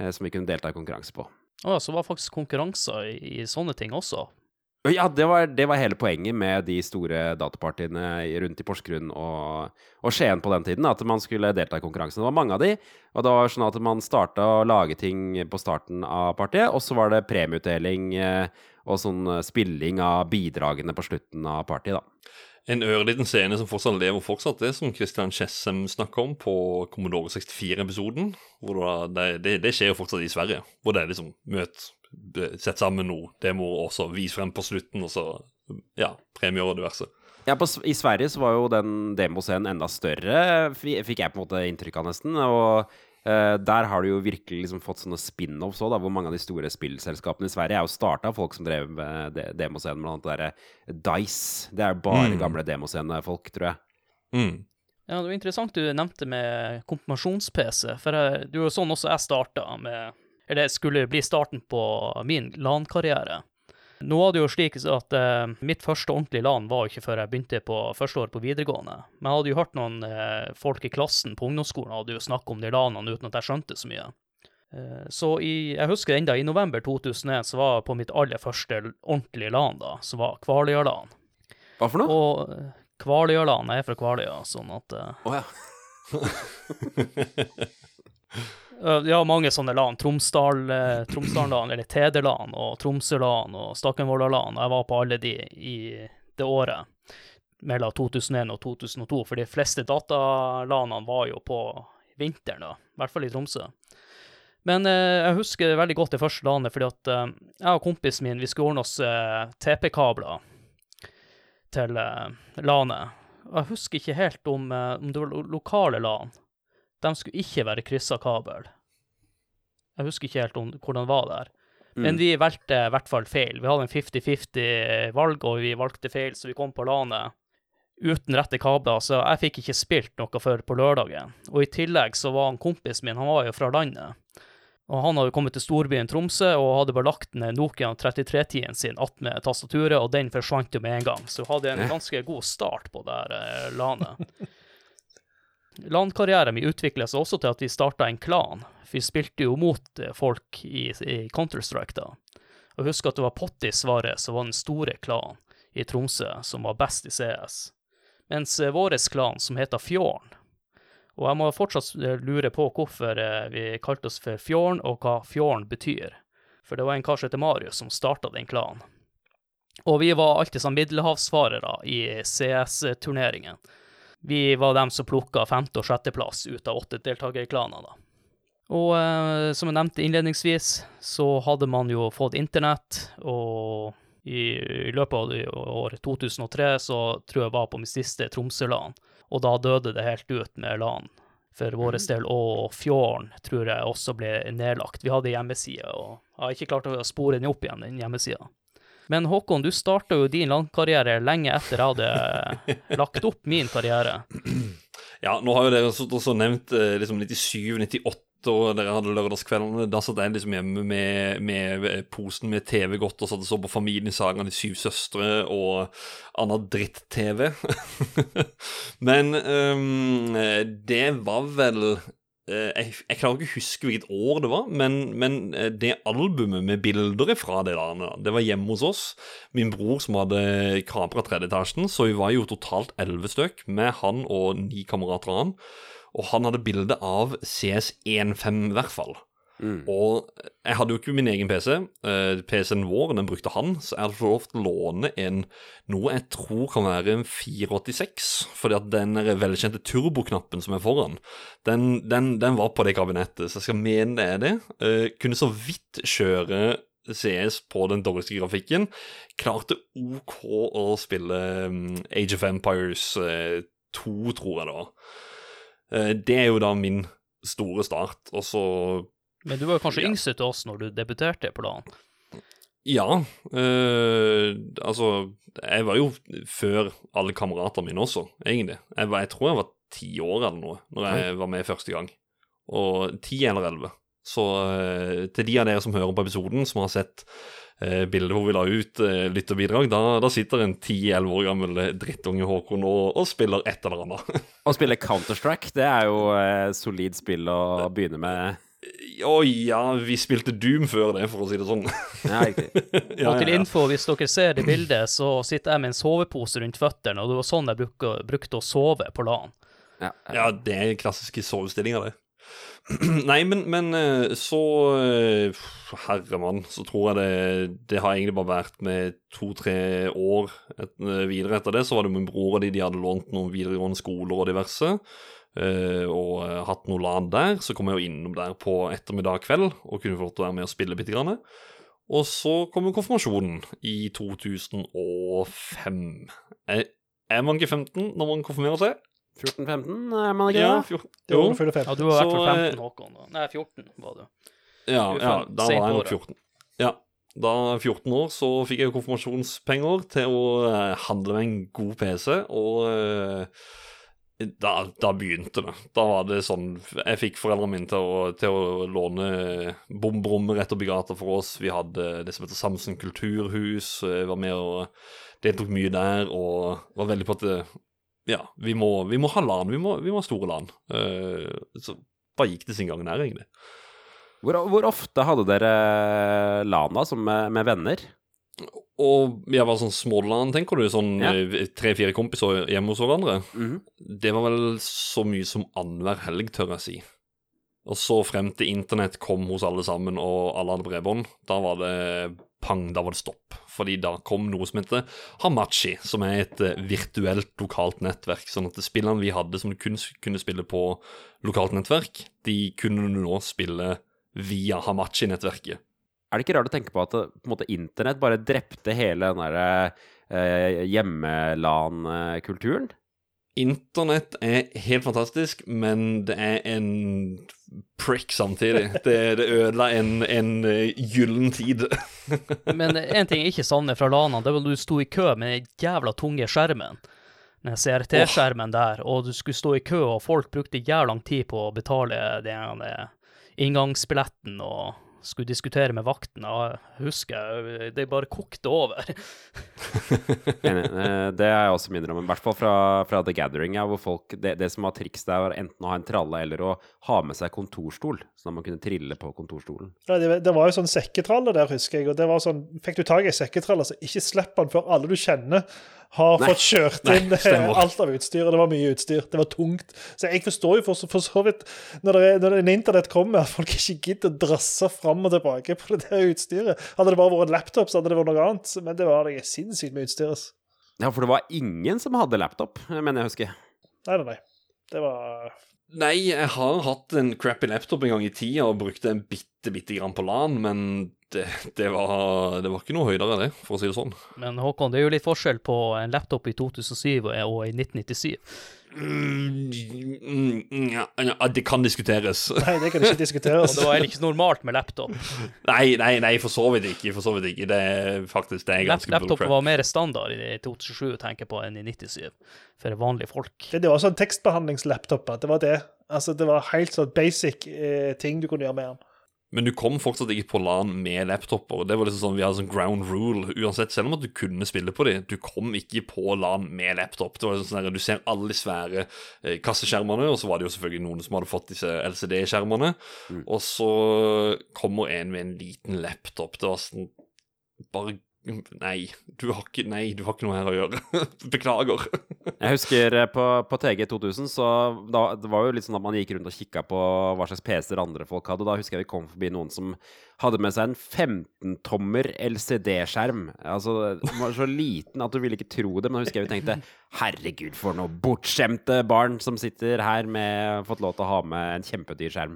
eh, som vi kunne delta i konkurranse på. Å oh, så var faktisk konkurranser i, i sånne ting også? Ja, det var, det var, hele poenget med de store datapartiene rundt i Porsgrunn og, og, Skien på den tiden. At man skulle delta i konkurransen. Det var mange av de. Og det var sånn at man starta å lage ting på starten av partiet, og så var det premieutdeling eh, og sånn spilling av bidragene på slutten av partiet, da. En ørliten scene som fortsatt lever fortsatt, det som Christian Chessem snakker om på Commodore 64-episoden. det, det, det, skjer jo fortsatt i Sverige, hvor det er liksom møt sett sammen noe Det og så vis frem på slutten, og så ja, premier og diverse. Ja, på, I Sverige så var jo den demoscenen enda større, fikk jeg på en måte inntrykk av nesten. Og uh, der har du jo virkelig liksom fått sånne spin-offs òg, hvor mange av de store spillselskapene i Sverige er jo starta av folk som drev med de demoscenen, blant annet det derre Dice. Det er bare mm. gamle demoscenefolk, tror jeg. Mm. Ja, det var interessant du nevnte med konfirmasjons-PC, for jeg, det var jo sånn også jeg starta med eller skulle bli starten på min LAN-karriere. Nå var det jo slik at eh, mitt første ordentlige LAN var ikke før jeg begynte på første år på videregående. Men jeg hadde jo hørt noen eh, folk i klassen på ungdomsskolen hadde jo snakket om de LAN-ene uten at jeg skjønte så mye. Uh, så i, jeg husker enda i november 2001 så var jeg på mitt aller første ordentlige LAN, da, som var Kvaløya-LAN. Hva for noe? Og Kvaløya-LAN er fra Kvaløya, sånn at Å oh, ja. Ja, mange sånne LAN. Tromsdal, eh, Tromsdalen, eller Tederland og Tromsøland og Stakkenvolda-LAN. Jeg var på alle de i det året mellom 2001 og 2002, for de fleste datalanene var jo på vinteren, da. I hvert fall i Tromsø. Men eh, jeg husker veldig godt det første lanet, fordi at eh, jeg og kompisen min vi skulle ordne oss eh, TP-kabler til eh, Og Jeg husker ikke helt om, eh, om det var lo lokale LAN de skulle ikke være kryssa kabel. Jeg husker ikke helt om hvordan det var der. Men vi valgte i hvert fall feil. Vi hadde en 50-50 valg, og vi valgte feil, så vi kom på landet uten rette kabler, så jeg fikk ikke spilt noe før på lørdagen. Og i tillegg så var han kompisen min, han var jo fra landet. Og han hadde kommet til storbyen Tromsø og hadde bare lagt ned Nokia 3310-en sin attmed tastaturet, og den forsvant jo med en gang. Så hun hadde en ganske god start på det her eh, LANet. LAN-karrieren min utvikla seg også til at vi starta en klan. For vi spilte jo mot eh, folk i, i Counter-Strike da. Og husk at det var Pottis-svaret som var den store klanen i Tromsø, som var best i CS. Mens eh, vår klan, som heter Fjorden Og jeg må fortsatt eh, lure på hvorfor vi kalte oss for Fjorden, og hva Fjorden betyr. For det var en kar som heter Marius, som starta den klanen. Og vi var alltid sånn middelhavsfarere i CS-turneringen. Vi var dem som plukka femte- og sjetteplass ut av åtte deltakerklaner, da. Og eh, som jeg nevnte innledningsvis, så hadde man jo fått internett, og i, i løpet av år 2003 så tror jeg var på min siste Tromsø-LAN, og da døde det helt ut med LAN for vår del, og Fjorden tror jeg også ble nedlagt. Vi hadde hjemmeside, og jeg har ikke klart å spore den opp igjen, den hjemmesida. Men Håkon, du starta jo din LAN-karriere lenge etter jeg hadde lagt opp min karriere. Ja, nå har jo dere så, så nevnt eh, liksom 97-98, og dere hadde lørdagskveldene. Da satt jeg liksom hjemme med, med posen med TV-godt og satt og så på Familiesagaen De syv søstre og anna dritt-TV. Men um, det var vel eh, jeg, jeg klarer ikke å huske hvilket år det var, men, men eh, det albumet med bilder fra det landet, det var hjemme hos oss. Min bror som hadde kapra tredje etasjen, så vi var jo totalt elleve stykk, med han og ni kamerater av han. Og han hadde bilde av CS15 i hvert fall. Mm. Og jeg hadde jo ikke min egen PC. Uh, PC-en vår den brukte han, så jeg hadde fått lov til å låne en noe jeg tror kan være en 486. Fordi at den velkjente turboknappen som er foran, den, den, den var på det kabinettet. Så jeg skal mene det er det. Uh, kunne så vidt kjøre CS på den dårligste grafikken. Klarte OK å spille um, Age of Empires eh, 2, tror jeg det var. Eh, det er jo da min store start, og så Men du var jo kanskje Ja. yngst til oss når du debuterte på LAN. Ja. Øh, altså, jeg var jo før alle kameratene mine også, egentlig. Jeg, var, jeg tror jeg var ti år eller noe når jeg var med første gang. Og ti eller elleve. Så øh, til de av dere som hører på episoden, som har sett øh, bildet hvor vi la ut øh, lytterbidrag, da, da sitter en ti-elleve år gammel drittunge Håkon og, og spiller et eller annet. Å spille Counter-Strike, det er jo solid spill å begynne med. Å ja, vi spilte Doom før det, for å si det sånn. Ja, riktig. ja, og til info, hvis dere ser det bildet, så sitter jeg med en sovepose rundt føttene, og det var sånn jeg brukte, brukte å sove på LAN. Ja, Ja, det er klassiske sovestillinger, det. Nei, men, men eh, så eh, Herremann, så tror jeg det Det har egentlig bare vært med to-tre år et, eh, videre etter det. Så var det min bror og de, de hadde lånt noen videregående skoler og diverse. Eh, og eh, hatt noe LAN der. Så kom jeg jo innom der på ettermiddag kveld og kunne få lov til å være med og spille bitte grann. Og så kom jo konfirmasjonen i 2005. Er, man ikke 15 når man konfirmerer seg? 14-15, er man ikke Ja, det? jo. fyller fem. Ja, du var i hvert Så, fall eh, 15, Håkon. da. Nei, 14 var du. Ja, Du ja da var jeg nok 14. Ja, da jeg var 14 år, så fikk jeg jo konfirmasjonspenger til å eh, handle med en god PC, og eh, da, da begynte det. Da var det sånn Jeg fikk foreldrene mine til å, til å låne bombrommer rett oppi gata for oss. Vi hadde det som heter Samsen kulturhus. Jeg var med og deltok mye der, og var veldig på at ja, vi må, vi må ha LAN. Vi må, vi må ha store LAN. Eh, så bare gikk det sin gang der, egentlig. Hvor, hvor ofte hadde dere Lana som med, med venner? Og jeg var sånn småland, tenker du? Sånn Ja. eh, tre-fire kompiser hjemme hos hverandre? Mhm. Det var vel så mye som annenhver helg, tør jeg si. Og så frem til internett kom hos alle sammen, og alle hadde bredbånd, da var det pang, da var det stopp. Fordi da kom noe som heter Hamachi, som er et eh, virtuelt lokalt nettverk. Sånn at spillene vi hadde som du kun kunne spille på lokalt nettverk, de kunne du nå spille via Hamachi-nettverket. Er det ikke rart å tenke på at eh, på en måte, internett bare drepte hele den derre eh, hjemmelan-kulturen? Internett er helt fantastisk, men det er en prick samtidig. Det, det ødela en, en eh, gyllen tid. Men en ting jeg ikke savner fra LAN-ene, det var da du sto i kø med den jævla tunge skjermen. Den CRT-skjermen der, og du skulle stå i kø, og folk brukte jævla lang tid på å betale den eh, inngangsbilletten og skulle diskutere med vakten. Jeg husker det bare kokte over. Det er jeg også mindre om, i hvert fall fra, fra The Gathering, ja, hvor folk det, det som var triks der, var enten å ha en tralle eller å ha med seg kontorstol, sånn at man kunne trille på kontorstolen. Ja, det, det var jo sånn sekketralle der, husker jeg. og det var sånn, Fikk du tak i ei sekketralle, så ikke slipp den før alle du kjenner har Nei. fått kjørt inn stemmer. eh, alt av utstyr. og Det var mye utstyr. Det var tungt. Så jeg forstår jo for, så- for så vidt, når, det, når en internett kommer, at folk ikke gidder å drasse fram og tilbake på det der utstyret. Hadde det bare vært en laptop, så hadde det vært noe annet. Men det var det sinnssykt mye utstyr. altså. Ja, for det var ingen som hadde laptop, mener jeg husker. Nei, nei, nei. Det var Nei, jeg har hatt en crappy laptop en gang i tida og brukte en bitte, bitte grann på LAN, men det, det, var, det var ikke noe høydere det, for å si det sånn. Men Håkon, det er jo litt forskjell på en laptop i 2007 og i 1997. Mm, ja, det kan diskuteres. Nei, det kan ikke diskuteres. det var ikke normalt med laptop. Nei, nei, nei, for så vidt ikke. For så vidt ikke. Det er faktisk det er ganske laptop bullcrap. var mer standard i 2007, tenker på, enn i 97, for vanlige folk. Det, det var sånn tekstbehandlingslaptoper. Det var det. Altså, det var helt sånn basic eh, ting du kunne gjøre med den. Men du kom fortsatt ikke på LAN med laptoper. Det var liksom sånn, Vi hadde sånn ground rule uansett, selv om at du kunne spille på dem. Du kom ikke på LAN med laptop. Det var liksom sånn Du ser alle de svære eh, kasseskjermene, og så var det jo selvfølgelig noen som hadde fått disse LCD-skjermene. Og så kommer en med en liten laptop. Det var sånn Bare Nei, du har ikke, nei, du har ikke noe her å gjøre. Beklager. Jeg husker eh, på, på TG 2000, så da, det var jo litt sånn at man gikk rundt og kikka på hva slags PC-er andre folk hadde. Da husker jeg vi kom forbi noen som hadde med seg en 15-tommer LCD-skjerm. Altså, Den var så liten at du ville ikke tro det, men da husker jeg vi tenkte herregud, for noe bortskjemte barn som sitter her med fått lov til å ha med en kjempedyr skjerm.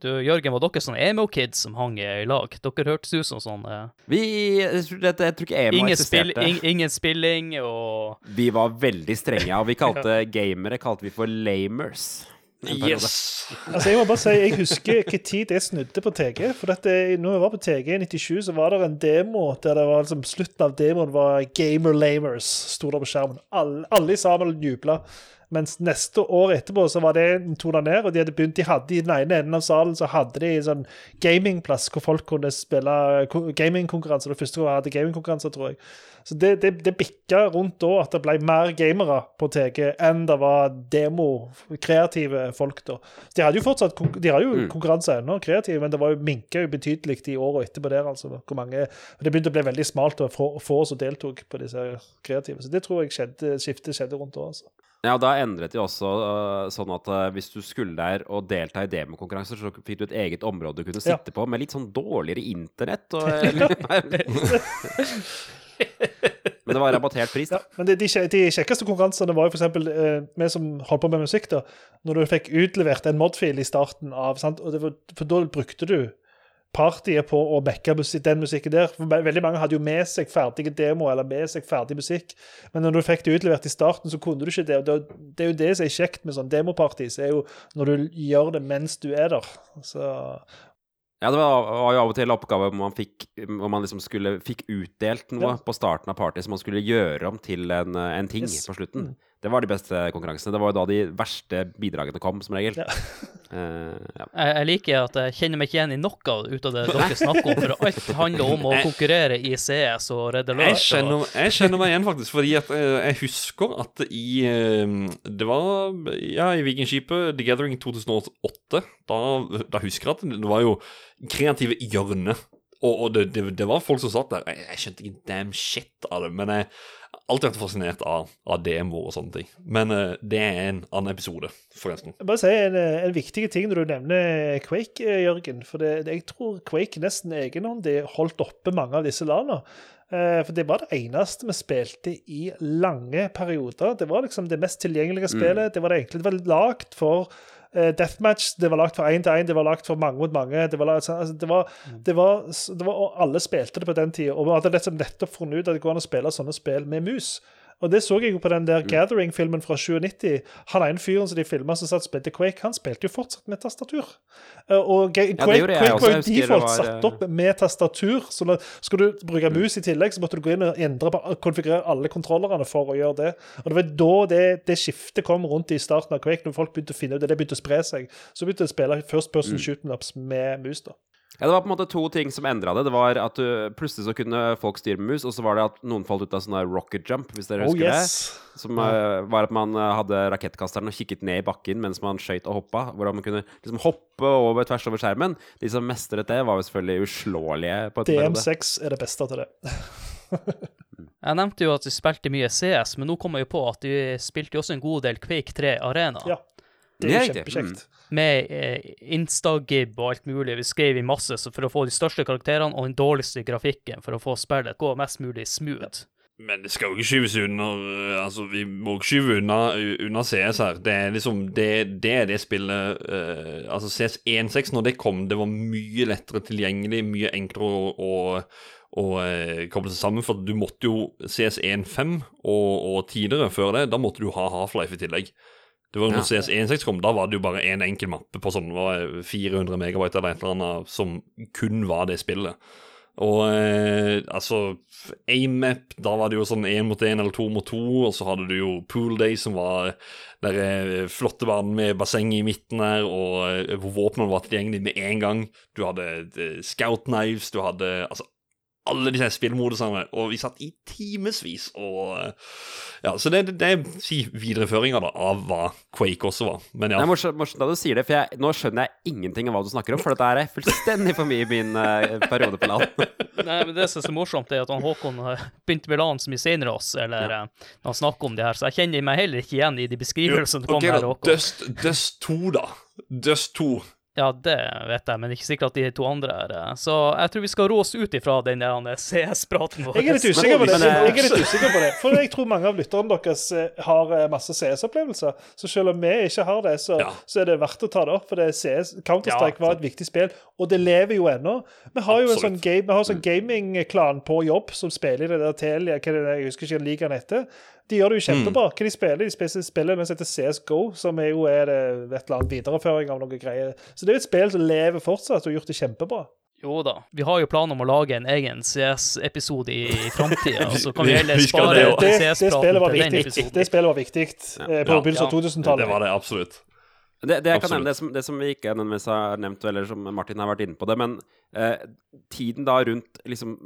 Du, Jørgen, var dere sånn emo-kids som hang i lag? Dere hørtes ut som sånn Vi Jeg tror, jeg, jeg tror ikke EMO ingen, spill, eksisterte. ingen spilling og Vi var veldig strenge, og vi kalte gamere kalte vi for lamers. Yes. Altså, jeg må bare si, jeg husker hvilken tid det snudde på TG. For dette, når jeg var på TG i 97, så var det en demo der det var liksom, slutten av demoen var 'Gamer Lamers', sto der på skjermen. Alle, alle sammen jubla. Mens neste år etterpå så var det tona ned, og de hadde begynt, de hadde i den ene enden av salen så hadde de en sånn gamingplass hvor folk kunne spille gamingkonkurranse. Det første gang hadde gamingkonkurranser, tror jeg. Så det, det, det bikka rundt da at det ble mer gamere på TG enn det var demo, kreative folk da. De hadde jo fortsatt de har jo Mm. konkurranse ennå, kreative, men det var jo minka betydelig de åra etterpå der. altså. Hvor mange, Det begynte å bli veldig smalt og få, få som deltok på disse kreative. Så det tror jeg skjedde, skiftet skjedde rundt da. altså. Ja, da endret de også uh, sånn at uh, hvis du skulle der og delta i demokonkurranser, så fikk du et eget område du kunne Ja. sitte på, med litt sånn dårligere internett. Og, Men det var rabattert pris, Ja, da. men de, de, de kjekkeste konkurransene var jo f.eks. Eh, vi som holdt på med musikk, da. Når du fikk utlevert en modfil i starten av sant? Og det var, For da brukte du partyet på å backe den musikken der. For veldig mange hadde jo med seg ferdige demoer eller med seg ferdig musikk. Men når du fikk det utlevert i starten, så kunne du ikke det. og Det, er jo det som er kjekt med sånn demopartys, er jo når du gjør det mens du er der. Så Ja, det var, var jo av og til oppgave hvor man fikk, hvor man liksom skulle, fikk utdelt noe Ja. på starten av party som man skulle gjøre om til en, en ting Yes. på slutten. Det var de beste konkurransene. Det var jo da de verste bidragene kom, som regel. Ja. Uh, ja. jeg, jeg liker at jeg kjenner meg ikke igjen i noe ut av det dere snakker om, for alt handler om å konkurrere i CS og redde Jeg løp. kjenner, jeg kjenner meg igjen, faktisk, fordi at eh, jeg husker at i eh, Det var ja, i Vikingskipet, The Gathering 2008. Da, da husker jeg at det var jo kreative hjørne. Og, og det, det, det var folk som satt der. Jeg, jeg skjønte ikke damn shit av det, men jeg alltid vært fascinert av, av demoer og sånne ting. Men uh, det er en annen episode, forresten. Jeg bare si en, eh, en viktig ting når du nevner Quake, eh, Jørgen. For det, jeg tror Quake nesten egenhåndig holdt oppe mange av disse landene. Uh, For det var det eneste vi spilte i lange perioder. Det var liksom det mest tilgjengelige spillet. Det var det enkle. Det var lagd for deathmatch, det var lagt for én til én, det var lagt for mange mot mange. Det var, altså, det var, det var, det var, og alle spilte det på den tida. Og vi hadde liksom nettopp funnet ut at det går an å spille sånne spill med mus. Og det så jeg jo på den Mm. der Gathering-filmen fra 97. Han ene fyren som de filma som satt spilte Quake, han spilte jo fortsatt med tastatur. Eh, Og Quake, gjorde Quake var jo default var, satt eh, opp med tastatur. Så når, skal du bruke Mm. mus i tillegg, så måtte du gå inn og endre på, konfigurere alle kontrollerne for å gjøre det. Og det var da det, det skiftet kom rundt i starten av Quake, når folk begynte å finne ut det, det begynte å spre seg. Så begynte de å spille first person Mm. shooting ups med mus, da. Ja, Det var på en måte to ting som endra det. Det var at du, Plutselig så kunne folk styre med mus, og så var det at noen falt ut av sånn rocket jump, hvis dere Oh husker yes. det. Som uh, var at man eh, hadde rakettkasteren og kikket ned i bakken mens man skøyt og hoppa. Hvordan man kunne liksom hoppe over tvers over skjermen. De som mestret det, var jo selvfølgelig uslåelige på et periode. DM6 er det beste til det. Jeg nevnte jo at de spilte mye CS, men nå kommer jeg på at de spilte jo også en god del Quake 3 Arena. Ja. Det er jo kjempekjekt. Mm. Med eh, Instagib og alt mulig. Vi skrev i masse så for å få de største karakterene og den dårligste grafikken for å få spillet gå mest mulig smooth. Men det skal jo ikke skyves under Altså, vi må ikke skyve unna, unna CS her. Det er liksom Det, det er det spillet uh, Altså, CS 1.6, når det kom, det var mye lettere tilgjengelig, mye enklere å, å, å eh, koble seg sammen. For du måtte jo CS 1.5 og, og tidligere før det, da måtte du ha Half-Life i tillegg. Det var når Ja. CS 1.6 kom, da var det jo bare én en enkel mappe på sånn hva er 400 megabyte eller et eller annet som kun var det spillet. Og eh, altså AMAP, da var det jo sånn én mot én eller to mot to, og så hadde du jo Pool Day, som var der eh, flotte banen med basseng i midten her, og eh, hvor våpnene var tilgjengelig med en gang. Du hadde eh, Scout Knives, du hadde altså alle disse spillmodusene, og vi satt i timevis og eh, Ja, så det, det, det er si, videreføringa av hva Quake også var. Men ja. Det er morsomt, da du sier det, for jeg, nå skjønner jeg ingenting av hva du snakker om. For dette er fullstendig for mye i min uh, periode på land. Nei, men Det som er så morsomt, er at han Håkon begynte med LAN så mye senere oss, eller ja. når han snakker om det her, så jeg kjenner meg heller ikke igjen i de beskrivelsene som kom Ok, her. Håkon. Dust, Dust 2, da. Dust 2. Ja, det vet jeg, men ikke sikkert at de to andre er det. Så jeg tror vi skal rå oss ut ifra den der CS-praten vår. Jeg er litt usikker på det. Eh, Jeg er litt usikker på det, For jeg tror mange av lytterne deres eh, har eh, masse CS-opplevelser. Så selv om vi ikke har det, så, Ja. så er det verdt å ta det opp. For det er CS, Counter-Strike Ja, var et viktig spill, og det lever jo ennå. Vi har jo en sånn, game, sånn gaming-klan på jobb som spiller i det der Telia hva er det, Jeg husker ikke hva ligaen heter. De gjør det jo kjempebra. Hva de spiller? De spiller, spiller noe som heter CSGO, som er jo er det et eller annet videreføring av noe greier. Så det er jo et spill som lever fortsatt, og har gjort det kjempebra. Jo da. Vi har jo planer om å lage en egen CS-episode i, i framtida, så kan vi heller spare CS-praten til den episoden. Det spillet var viktig eh, på Ja. begynnelsen av 2000-tallet. Det var det absolutt. Det, det, jeg kan Absolutt. nevne, det, som, det som vi ikke nødvendigvis har nevnt, eller som Martin har vært inne på det, men eh, tiden da rundt liksom,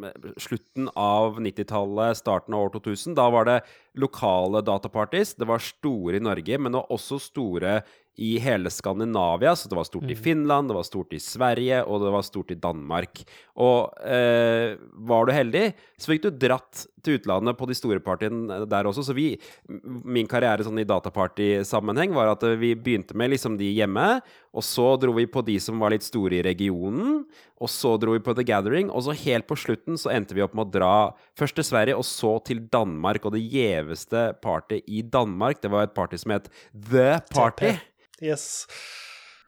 slutten av 90-tallet, starten av år 2000, da var det lokale dataparties. Det var store i Norge, men det var også store i hele Skandinavia. Så det var stort i Finland, det var stort i Sverige, og det var stort i Danmark. Og eh, var du heldig, så fikk du dratt til utlandet på de store partiene der også. Så vi, min karriere sånn i dataparty-sammenheng var at eh, vi begynte med liksom de hjemme, og så dro vi på de som var litt store i regionen, og så dro vi på The Gathering, og så helt på slutten så endte vi opp med å dra først til Sverige, og så til Danmark, og det gjeveste partyet i Danmark, det var et party som het The Party. Yes.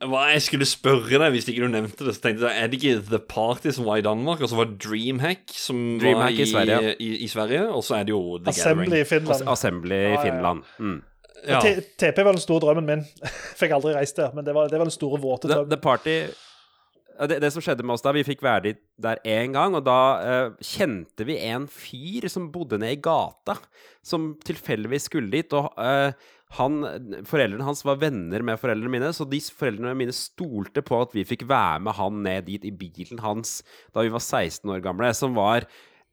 Hva jeg skulle spørre deg hvis ikke du nevnte det, så tenkte jeg, er det ikke The Party som var i Danmark, og så var Dreamhack som Dreamhack var i Sverige. i, i Sverige, og så er det jo The Assembly i Finland. Assembly i. Finland. Mm. Ja. TP var den store drømmen min. Fikk aldri reist der, men det var, det var den store våte drømmen. the Party det, det som skjedde med oss da, vi fikk være der én gang, og da uh, kjente vi en fyr som bodde nede i gata, som tilfeldigvis skulle dit. og eh, han, Foreldrene hans var venner med foreldrene mine, så de foreldrene mine stolte på at vi fikk være med han ned dit i bilen hans da vi var 16 år gamle, som var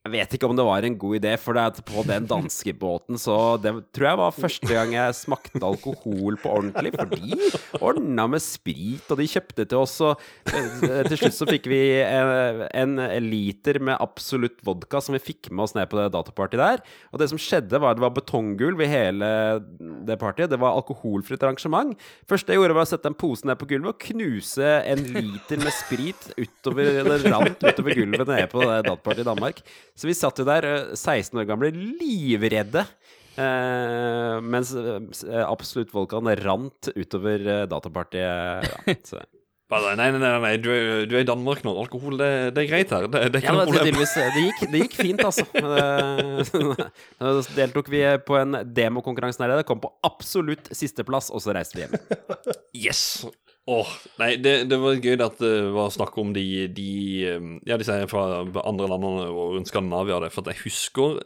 jeg vet ikke om det var en god idé, for på den danskebåten så Det tror jeg var første gang jeg smakte alkohol på ordentlig, for de ordna med sprit, og de kjøpte til oss, og eh, til slutt så fikk vi en, en liter med absolutt vodka som vi fikk med oss ned på det datapartyet der. Og det som skjedde, var at det var betonggulv i hele det partyet. Det var alkoholfritt arrangement. Første jeg gjorde, var å sette en pose ned på gulvet og knuse en liter med sprit utover, eller rant utover gulvet nede på det datapartyet i Danmark. Så vi satt jo der, eh, 16 år gamle, livredde. Eh, mens eh, absolutt Volkan rant utover datapartiet. datapartyet. Ja, så. Nei, nei, nei, nei, du er, du er i Danmark nå. Alkohol, det, det er greit her. Det, det er ikke Ja, noe men det, problem. det, gikk, det gikk fint, altså. Da eh, deltok vi på en demokonkurranse der nede, kom på absolutt sisteplass, og så reiste vi hjem. Yes! Åh, nei, det, det var gøy at det var snakk om de, de um, Ja, de sier fra andre landene og rundt Skandinavia, det, for jeg husker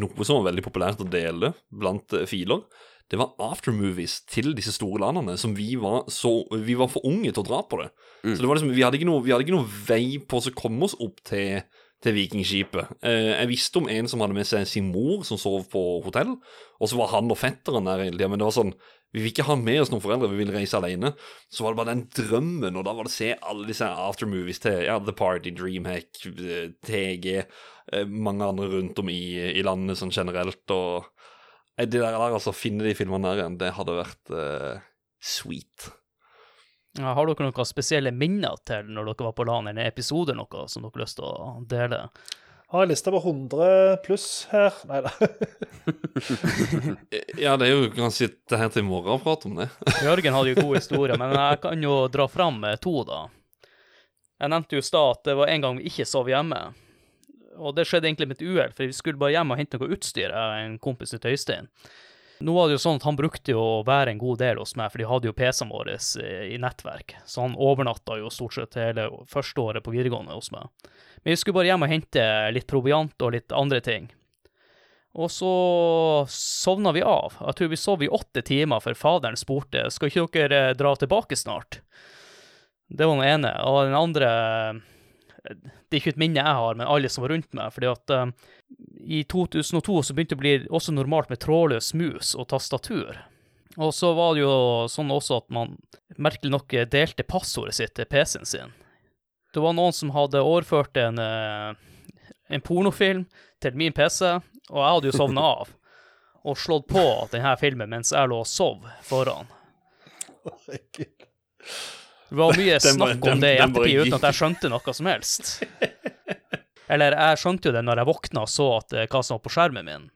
noe som var veldig populært å dele blant eh, filer. Det var aftermovies til disse store landene som vi var så Vi var for unge til å dra på det. Så det var liksom, vi hadde noe, vi hadde ikke noe vei på å komme oss opp til, til Vikingskipet. Eh, jeg visste om en som hadde med seg sin mor, som sov på hotell, og så var han og fetteren der hele tida, men det var sånn vi vil ikke ha med oss noen foreldre, vi vil reise alene. Så var det bare den drømmen, og da var det å se alle disse aftermovies til ja, The Party, Dreamhack, eh, TG, eh, mange andre rundt om i, i landet sånn generelt, og eh, det der, der altså, finne de filmene der igjen, det hadde vært uh, sweet. Ja, har dere noen spesielle minner til når dere var på LAN, eller episoder noe som dere har lyst til å dele? Har en liste på 100 pluss her. Nei da. Eh, Ja, det er jo kanskje kan sitte her til i morgen og prate om det. Jørgen hadde jo gode historier, men jeg kan jo dra fram eh, to, da. Jeg nevnte jo i stad at det var en gang vi ikke sov hjemme. Og det skjedde egentlig med et uhell, for vi skulle bare hjem og hente noe utstyr, jeg og en kompis til Øystein. Nå var det jo sånn at han brukte jo å være en god del hos meg, for de hadde jo PC-en vår i nettverk. Så han overnatta jo stort sett hele første året på videregående hos meg. Men vi skulle bare hjem og hente litt proviant og litt andre ting. Og så sovna vi av. Jeg tror vi sov i åtte timer før faderen spurte skal ikke dere eh, dra tilbake snart. Det var den ene. Og den andre eh, Det er ikke et minne jeg har, men alle som var rundt meg. fordi at eh, i 2002 så begynte det å bli også normalt med trådløs mus og tastatur. Og så var det jo sånn også at man merkelig nok delte passordet sitt til PC-en sin. Det var noen som hadde overført en, eh, en pornofilm til min PC, og jeg hadde jo sovna av. Og slått på denne filmen mens jeg lå og sov foran. Det var mye snakk om det i ettertid uten at jeg skjønte noe som helst. Eller jeg skjønte jo det når jeg våkna og så at, eh, hva som var på skjermen min.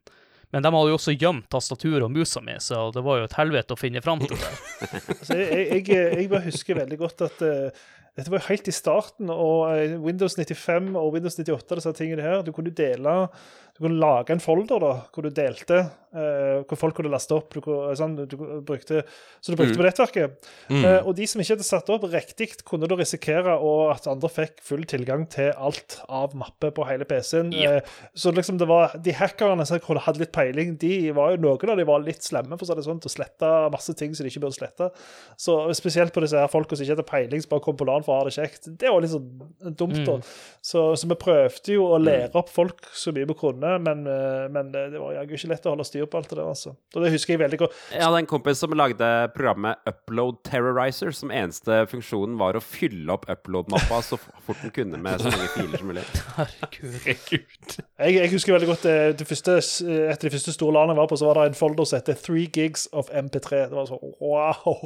Men de hadde jo også gjemt tastaturet og musa mi, så det var jo et helvete å finne fram til det. Altså, jeg, jeg, jeg bare husker veldig godt at eh, dette var jo helt i starten, og eh, Windows 95 og Windows 98 disse tingene her, du kunne dele du kunne lage en folder da, hvor du delte, eh, hvor folk kunne laste opp, du, sånn, du brukte, så du brukte på nettverket. Mm. Eh, og de som ikke hadde satt opp riktig, kunne da risikere at andre fikk full tilgang til alt av mappe på hele PC-en. Yep. Eh, så liksom det var, de hackerne som hadde litt peiling, de var jo noen av de var litt slemme for å si det sånn, til å slette masse ting som de ikke burde slette. Så spesielt på disse her folka som ikke hadde peiling, som bare kom på LAN for å ha det kjekt. Det var litt sånn dumt, da. Så, så vi prøvde jo å lære opp folk så mye vi kunne, men, eh, men det, det var jaggu ikke lett å holde styr på alt det der, altså. Og det husker jeg veldig godt. Jeg hadde en kompis som lagde programmet Upload Terrorizer, som eneste funksjonen var å fylle opp upload-mappa så fort den kunne med så mange filer som mulig. Herregud. Herregud. Jeg, jeg husker veldig godt det, det første, Et av de første store landene jeg var på, så var det en folder som het 3 gigs of MP3. Det var sånn wow!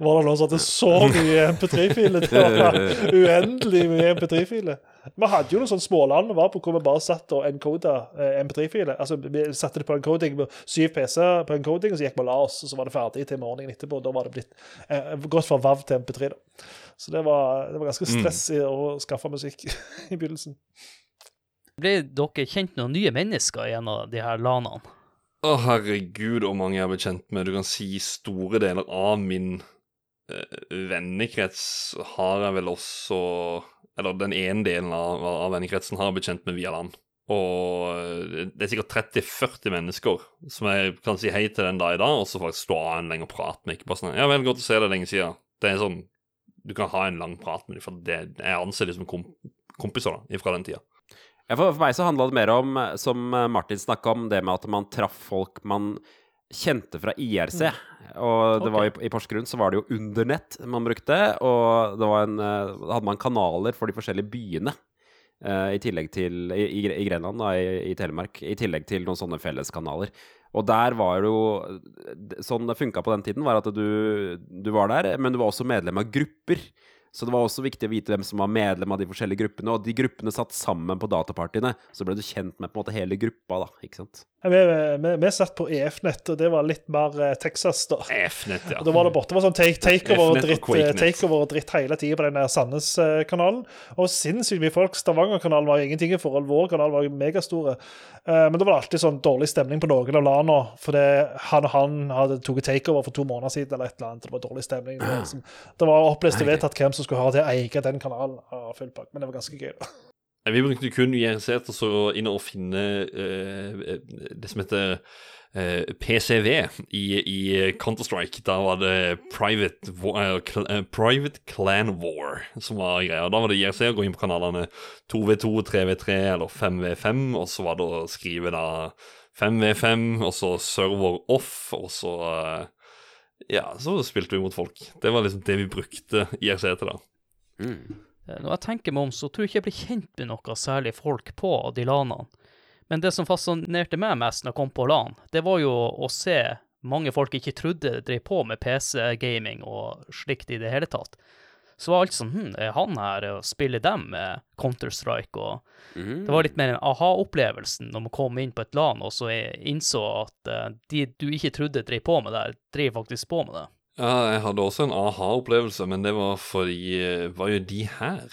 Var det noen som hadde så mye MP3-filer? Det var uendelig mye MP3-filer. Vi hadde jo noen sånne småland vi var på hvor vi bare satt og encoda eh, MP3-filer. Altså, Vi satte det på encoding med syv PC-er på encoding, og så gikk vi og la oss, og så var det ferdig til morgenen etterpå. Da var det blitt eh, gått fra VAV til MP3. da. Så det var, det var ganske stress mm. å skaffe musikk i begynnelsen. Ble dere kjent noen nye mennesker gjennom de her lanene? Å, herregud, hvor mange jeg har blitt kjent med. Du kan si store deler av min vennekrets har jeg vel også Eller den ene delen av, av vennekretsen har jeg blitt kjent med via land. Og eh, det er sikkert 30-40 mennesker som jeg kan si hei til den dag i dag, og så faktisk stå av en lenge og prate med. Ikke bare sånn Ja vel, godt å se deg lenge siden. Det er sånn Du kan ha en lang prat med dem, for det, jeg anser dem som komp kompiser da, fra den tida. For, for meg så handla det mer om, som Martin snakka om, det med at man traff folk man kjente fra IRC. Og det okay. var i, i Porsgrunn så var det jo Undernett man brukte, og det var en, eh, da hadde man kanaler for de forskjellige byene. Uh, I tillegg til I, i, i Grenland, da, i, i Telemark. I tillegg til noen sånne felleskanaler. Og der var det jo Sånn det funka på den tiden, var at du, du var der, men du var også medlem av grupper. Så det var også viktig å vite hvem som var medlem av de forskjellige gruppene. Og de gruppene satt sammen på datapartiene, så ble du kjent med på en måte hele gruppa, da. ikke sant? Ja, Vi, vi, vi satt på EF-nett, og det var litt mer eh, Texas, da. EF-nett, ja. Og da var det borte. Det var sånn take, takeover og dritt, og Quakenet. takeover og dritt hele tida på den der Sandnes-kanalen. Og sinnssykt mye folk. Stavanger-kanalen var jo ingenting i forhold. Vår kanal var jo megastore. Eh, Men det var alltid sånn dårlig stemning på noen av lana, fordi han og han hadde tatt takeover for to måneder siden, eller et eller annet. Det var dårlig stemning. Det var, liksom, det var opplest og vedtatt hvem som skulle ha til å eie den kanalen. full pakke, Men det var ganske gøy. da. Vi brukte kun IRC til å inn og finne uh, det som heter eh, PCV i, i Counter-Strike. Da var det Private, eh, Private Clan War som var greia. Da var det IRC å gå inn på kanalene 2V2, 3V3 eller 5V5, og så var det å skrive da 5V5, og så server off, og så Ja, så spilte vi mot folk. Det var liksom det vi brukte IRC til, da. Mm. Eh, Når jeg tenker meg om, så tror jeg ikke jeg ble kjent med noe særlig folk på de lanene. Men det som fascinerte meg mest når jeg kom på LAN, det var jo å se mange folk ikke trodde drev på med PC-gaming og slikt i det hele tatt. Så var alt sånn Hm, er han her og spiller dem med Counter-Strike? Og Mm. det var litt mer en aha-opplevelsen når man kom inn på et LAN og så innså at uh, de du ikke trodde drev på med det, drev faktisk på med det. Ja, jeg hadde også en aha-opplevelse, men det var fordi eh, var jo de her.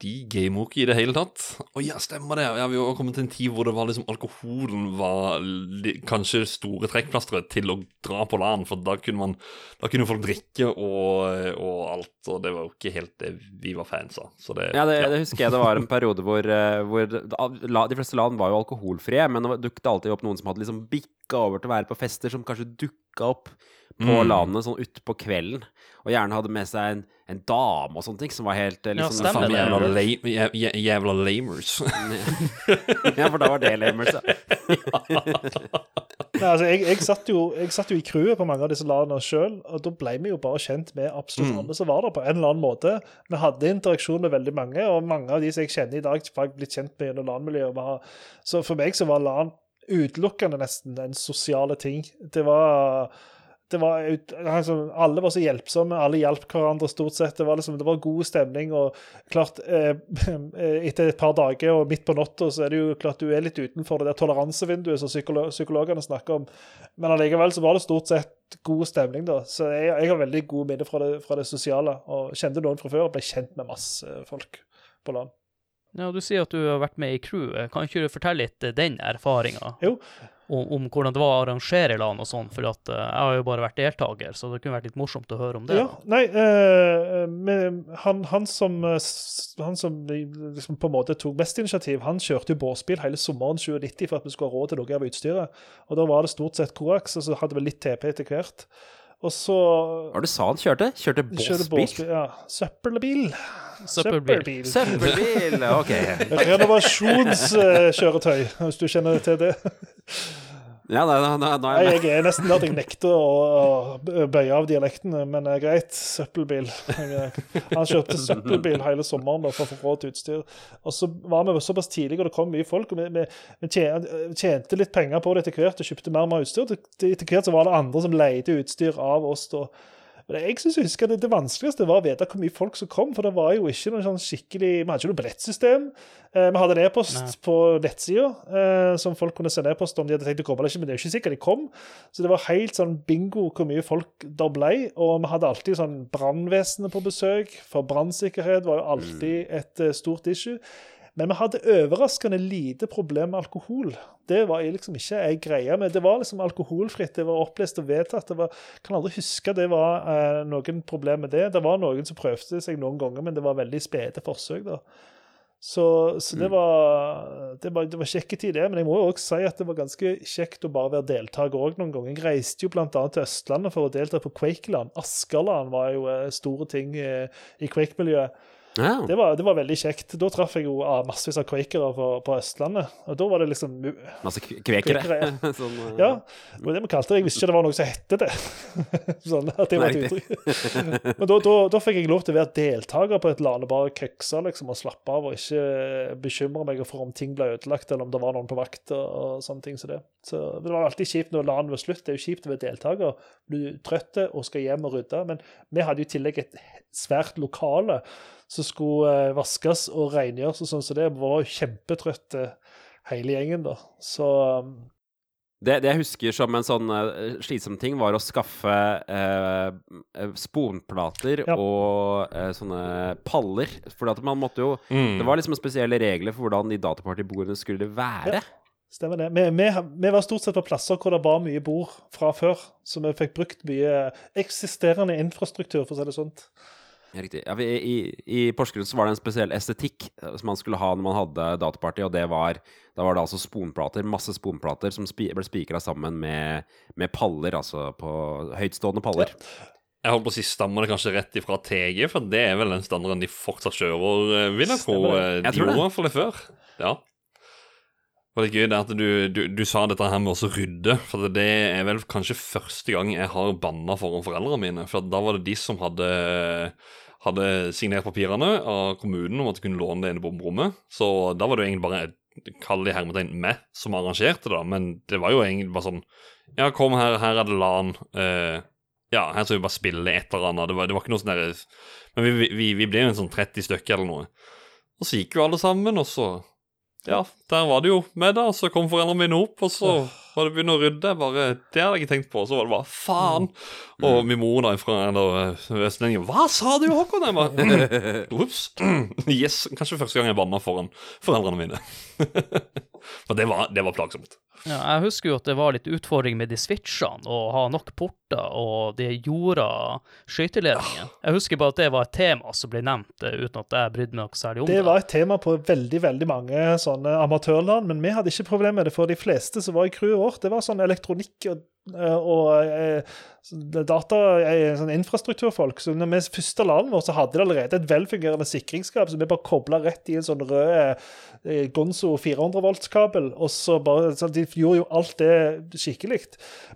De jo i det hele tatt. Og ja, stemmer det. Ja, vi har kommet til en tid hvor det var liksom alkoholen var kanskje store trekkplasteret til å dra på LAN, for da kunne man Da kunne folk drikke og, og alt, og det var jo ikke helt det vi var fans av. Så det Ja, det, det husker jeg det var en periode hvor, eh, hvor de fleste land var jo alkoholfrie, men det dukket alltid opp noen som hadde liksom bikka over til å være på fester, som kanskje dukka opp på Mm. landet sånn utpå kvelden, og gjerne hadde med seg en, en dame og sånne ting, som var helt liksom, Ja, stemmer det. jævla, lame, jæ- jæ- jævla lamers. Ja, for da var det lamers, ja. Nei, altså, jeg, jeg, satt jo, jeg satt jo i crewet på mange av disse landene sjøl, og da ble vi jo bare kjent med absolutt Mm. alle som var der, på en eller annen måte. Vi hadde interaksjon med veldig mange, og mange av de som jeg kjenner i dag, har jeg blitt kjent med gjennom LAN-miljøet. Så for meg så var LAN utelukkende nesten en sosiale ting. Det var det var altså, Alle var så hjelpsomme, alle hjalp hverandre stort sett. Det var, liksom, det var god stemning. og klart, eh, Etter et par dager og midt på natta så er det jo klart du er litt utenfor det der toleransevinduet som psykolo psykologene snakker om. Men allikevel så var det stort sett god stemning, da. Så jeg, jeg har veldig gode minner fra det, fra det sosiale. Og kjente noen fra før og ble kjent med masse folk på land. Ja, Du sier at du har vært med i crew. Kan ikke du fortelle litt eh, den erfaringa? Om, om hvordan det var å arrangere LAN og sånn, for at uh, jeg har jo bare vært deltaker, så det kunne vært litt morsomt å høre om det. Ja, da. nei, uh, med, han, han som, eh, han som liksom på en måte tok mest initiativ, han kjørte jo båsbil hele sommeren 2090 for at vi skulle ha råd til noe av utstyret. Og da var det stort sett Coax, og så hadde vi litt TP etter hvert. Og så Hva var det du sa han kjørte? Kjørte kjørte båsbil? Ja. Søppelbil. Søppelbil. Søppelbil, ok. Renovasjonskjøretøy, hvis du kjenner til det. Ja, da, da, nei, nei, Nei, jeg er nesten der at jeg nekter å, å bøye av dialektene, men det er greit. Søppelbil. Han kjørte søppelbil hele sommeren da, for å få råd til utstyr. Og så var vi såpass tidlig, og det kom mye folk. og Vi, vi, tjente litt penger på det etter hvert og kjøpte mer og mer utstyr. Etter hvert så var det andre som leide utstyr av oss. da. Men jeg synes jeg husker det, det vanskeligste var å vite hvor mye folk som kom, for det var jo ikke noe sånn skikkelig Vi hadde ikke noe billettsystem. Eh, vi hadde en e-post Nei. på nettsida eh, som folk kunne sende e-post om de hadde tenkt å komme eller ikke, men det er jo ikke sikkert de kom. Så det var helt sånn bingo hvor mye folk der ble. Og vi hadde alltid sånn brannvesenet på besøk, for brannsikkerhet var jo alltid et eh, stort issue. Men vi hadde overraskende lite problem med alkohol. Det var jeg liksom ikke ei greie med. Det var liksom alkoholfritt, det var opplest og vedtatt. Det var, kan aldri huske det var eh, noen problem med det. Det var noen som prøvde seg noen ganger, men det var veldig spede forsøk. da. Så, så det, var, det, var, det var kjekke tid, det. Men jeg må jo også si at det var ganske kjekt å bare være deltaker òg noen ganger. Jeg reiste jo bl.a. til Østlandet for å delta på Quakeland. Askerland var jo eh, store ting eh, i Quake-miljøet. Ja. Det var, det var veldig kjekt. Da traff jeg jo ah, massevis av quakere på, på Østlandet. Og da var det liksom Masse kvekere. Kvekere, sånn, uh, Ja, det var det vi kalte det. Jeg visste ikke det var noe som hette det. sånn at det var et uttrykk. Men da, da, da fikk jeg lov til å være deltaker på et LAN og bare køkse liksom, og slappe av og ikke bekymre meg for om ting ble ødelagt eller om det var noen på vakt og, og sånne ting som det. Så det var alltid kjipt når LAN var slutt. Det er jo kjipt å være deltaker. Du er trøtt og skal hjem og rydde. Men vi hadde jo i tillegg et svært lokale som skulle eh, vaskes og rengjøres og sånn, så det var jo kjempetrøtte hele gjengen, da. Så um, Det, det jeg husker som en sånn eh, slitsom ting, var å skaffe eh, eh, sponplater Ja. og eh, sånne paller. For at man måtte jo Mm. Det var liksom spesielle regler for hvordan de datapartybordene skulle være. Ja. Stemmer det. Vi, vi, vi var stort sett på plasser hvor det var mye bord fra før, så vi fikk brukt mye eksisterende infrastruktur, for å si det sånn. Ja, Riktig. Ja, i, I Porsgrunn så var det en spesiell estetikk eh, som man skulle ha når man hadde dataparty, og det var Da var det altså sponplater, masse sponplater som spi, ble spikra sammen med, med paller, altså på høytstående paller. Jeg holdt på å si stammer det kanskje rett ifra TG, for det er vel den standarden de fortsatt kjører, eh, vil jeg tro. Eh, De gjorde i hvert fall det før. Ja. Og det er at du, du, du sa dette her med å rydde, for det er vel kanskje første gang jeg har banna foran foreldrene mine. For da var det de som hadde, hadde signert papirene av kommunen om at de kunne låne det ene bomrommet. Så da var det jo egentlig bare Kall det hermetegn meg som arrangerte det. Men det var jo egentlig bare sånn Ja, kom her, her er det LAN. Uh, ja, her skal vi bare spille et eller annet. Det var, det var ikke noe sånn derre Men vi, vi, vi ble jo en sånn 30 stykker eller noe. Og så gikk jo alle sammen, og så Ja, der var det jo med, da. Så kom foreldrene mine opp, og så var det begynne å rydde. Bare, det hadde jeg ikke tenkt på. Så var det bare faen. Og min mor da fra eller, Østlendingen Hva sa du, Håkon? Jeg bare Ops. Yes. Kanskje første gang jeg banna foran foreldrene mine. For det var, det var plagsomt. Ja, jeg husker jo at det var litt utfordring med de switchene, å ha nok porter og de jorda skøyteledningen. Jeg husker bare at det var et tema som ble nevnt, eh, uten at jeg brydde meg noe særlig om det. Det var et tema på veldig veldig mange sånne amatørland, men vi hadde ikke problem med det. For de fleste som var i crewet vårt, det var sånn elektronikk og, og eh, data, er sånn infrastrukturfolk. Så når vi første landet vårt, så hadde det allerede et velfungerende sikringsskap, så vi bare kobla rett i en sånn rød eh, Gonzo 400 volts-kabel, og så bare så De gjorde jo alt det skikkelig.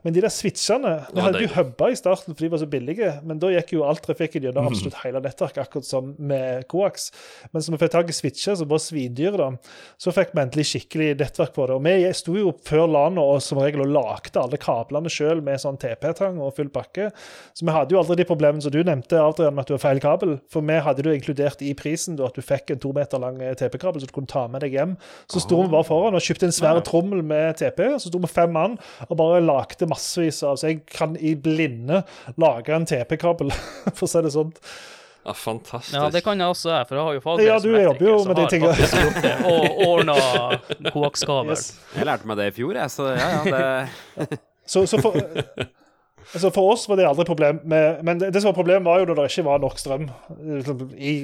Men de der switchene Vi Ja, hadde jo hubba i starten fordi de var så billige, men da gikk jo all trafikken gjennom absolutt hele nettverket, akkurat som med Coax. Men som vi fikk tak i switcher som var svindyre, da, så fikk vi endelig skikkelig nettverk på det. Og vi sto jo før landet og som regel og lagde alle kablene sjøl med sånn TP-tang og full pakke. Så vi hadde jo aldri de problemene som du nevnte, Adrian, med at du har feil kabel. For vi hadde det jo inkludert i prisen da, at du fikk en to meter lang eh, TP-kabel som du kunne ta med deg hjem. Så sto vi bare foran og kjøpte en svær trommel med TP, og så sto vi fem mann og bare lagde massevis av Så jeg kan i blinde lage en TP-kabel, for å si det sånn. Ja, fantastisk. Ja, det kan jeg også, jeg, for jeg har jo fagbrev Ja, som du jobber jo med de tingene. Og ordna koakskabel. Yes. Jeg lærte meg det i fjor, jeg, så ja, ja, det Så, så for, altså for oss var det aldri problem. Med, men det, det som var problemet, var jo når det ikke var nok strøm liksom, i,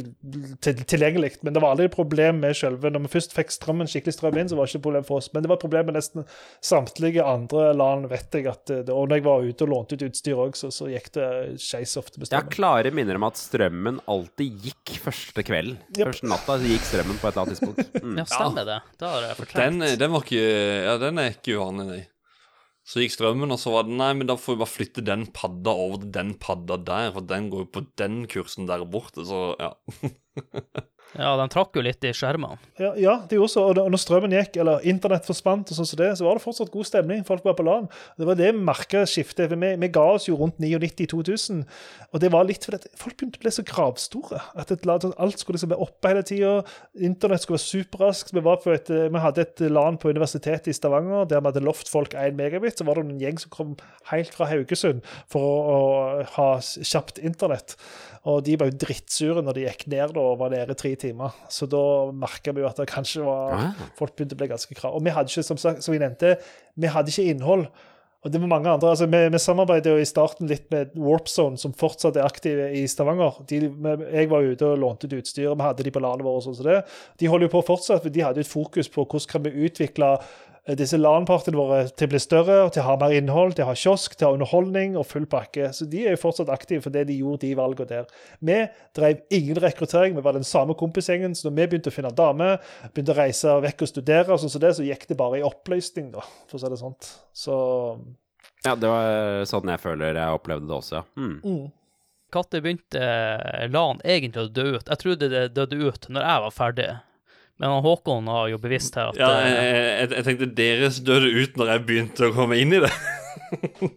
til, tilgjengelig. Men det var aldri et problem med selve Når vi først fikk strømmen skikkelig strøm inn, så var det ikke et problem for oss. Men det var et problem med nesten samtlige andre land, vet jeg. at det, Og når jeg var ute og lånte ut utstyr òg, så, så gikk det skeis ofte med strømmen. Jeg har klare minner om at strømmen alltid gikk første kvelden. Yep. Første natta så gikk strømmen på et eller annet tidspunkt. Mm. Ja, stemmer det. Da har jeg Den, den var ikke Ja, den er ikke uvanlig, nei. Så gikk strømmen, og så var det Nei, men da får vi bare flytte den padda over til den padda der, for den går jo på den kursen der borte, så ja. Ja, de trakk jo litt i skjermene. Ja, ja, det gjorde så. Og når strømmen gikk, eller internett forsvant, og sånn som det, så var det fortsatt god stemning. Folk var på LAN. Det var det vi merka skiftet. For vi, vi ga oss jo rundt 99-2000, og det var litt fordi folk begynte å bli så gravstore. At et, alt skulle liksom være oppe hele tida. Internett skulle være superraskt. Vi, var på et, eh, vi hadde et LAN på Universitetet i Stavanger der vi hadde lovt folk 1 megabit. Så var det en gjeng som kom helt fra Haugesund for å, å ha kjapt internett. Og de var jo drittsure når de gikk ned da, og var nede i tre timer. Så da merka vi jo at det kanskje var Ah. Folk begynte å bli ganske krav. Og vi hadde ikke, som, sagt, som jeg nevnte, vi hadde ikke innhold. Og det var mange andre, altså Vi, vi samarbeidet jo i starten litt med Warp Zone, som fortsatt er aktive i Stavanger. De, jeg var ute og lånte ut utstyr, vi hadde de på landet vårt. og sånn som det. De holder jo på fortsatt, for de hadde jo et fokus på hvordan kan vi utvikle disse LAN-partiene våre til å bli større, til å ha mer innhold, til å ha kiosk, til å ha underholdning og full pakke. Så de er jo fortsatt aktive for det de gjorde, de valgene der. Vi drev ingen rekruttering, vi var den samme kompisgjengen. Så når vi begynte å finne damer, begynte å reise vekk og studere, og sånn som det, så gikk det bare i oppløsning, da, for å si det sånn. Så Ja, det var sånn jeg føler jeg opplevde det også, ja. Mm. mm. Når begynte LAN egentlig å dø ut? Jeg trodde det døde ut når jeg var ferdig. Men Håkon har jo bevisst her at Ja, jeg, eh, jeg, jeg tenkte deres døde ut når jeg begynte å komme inn i det.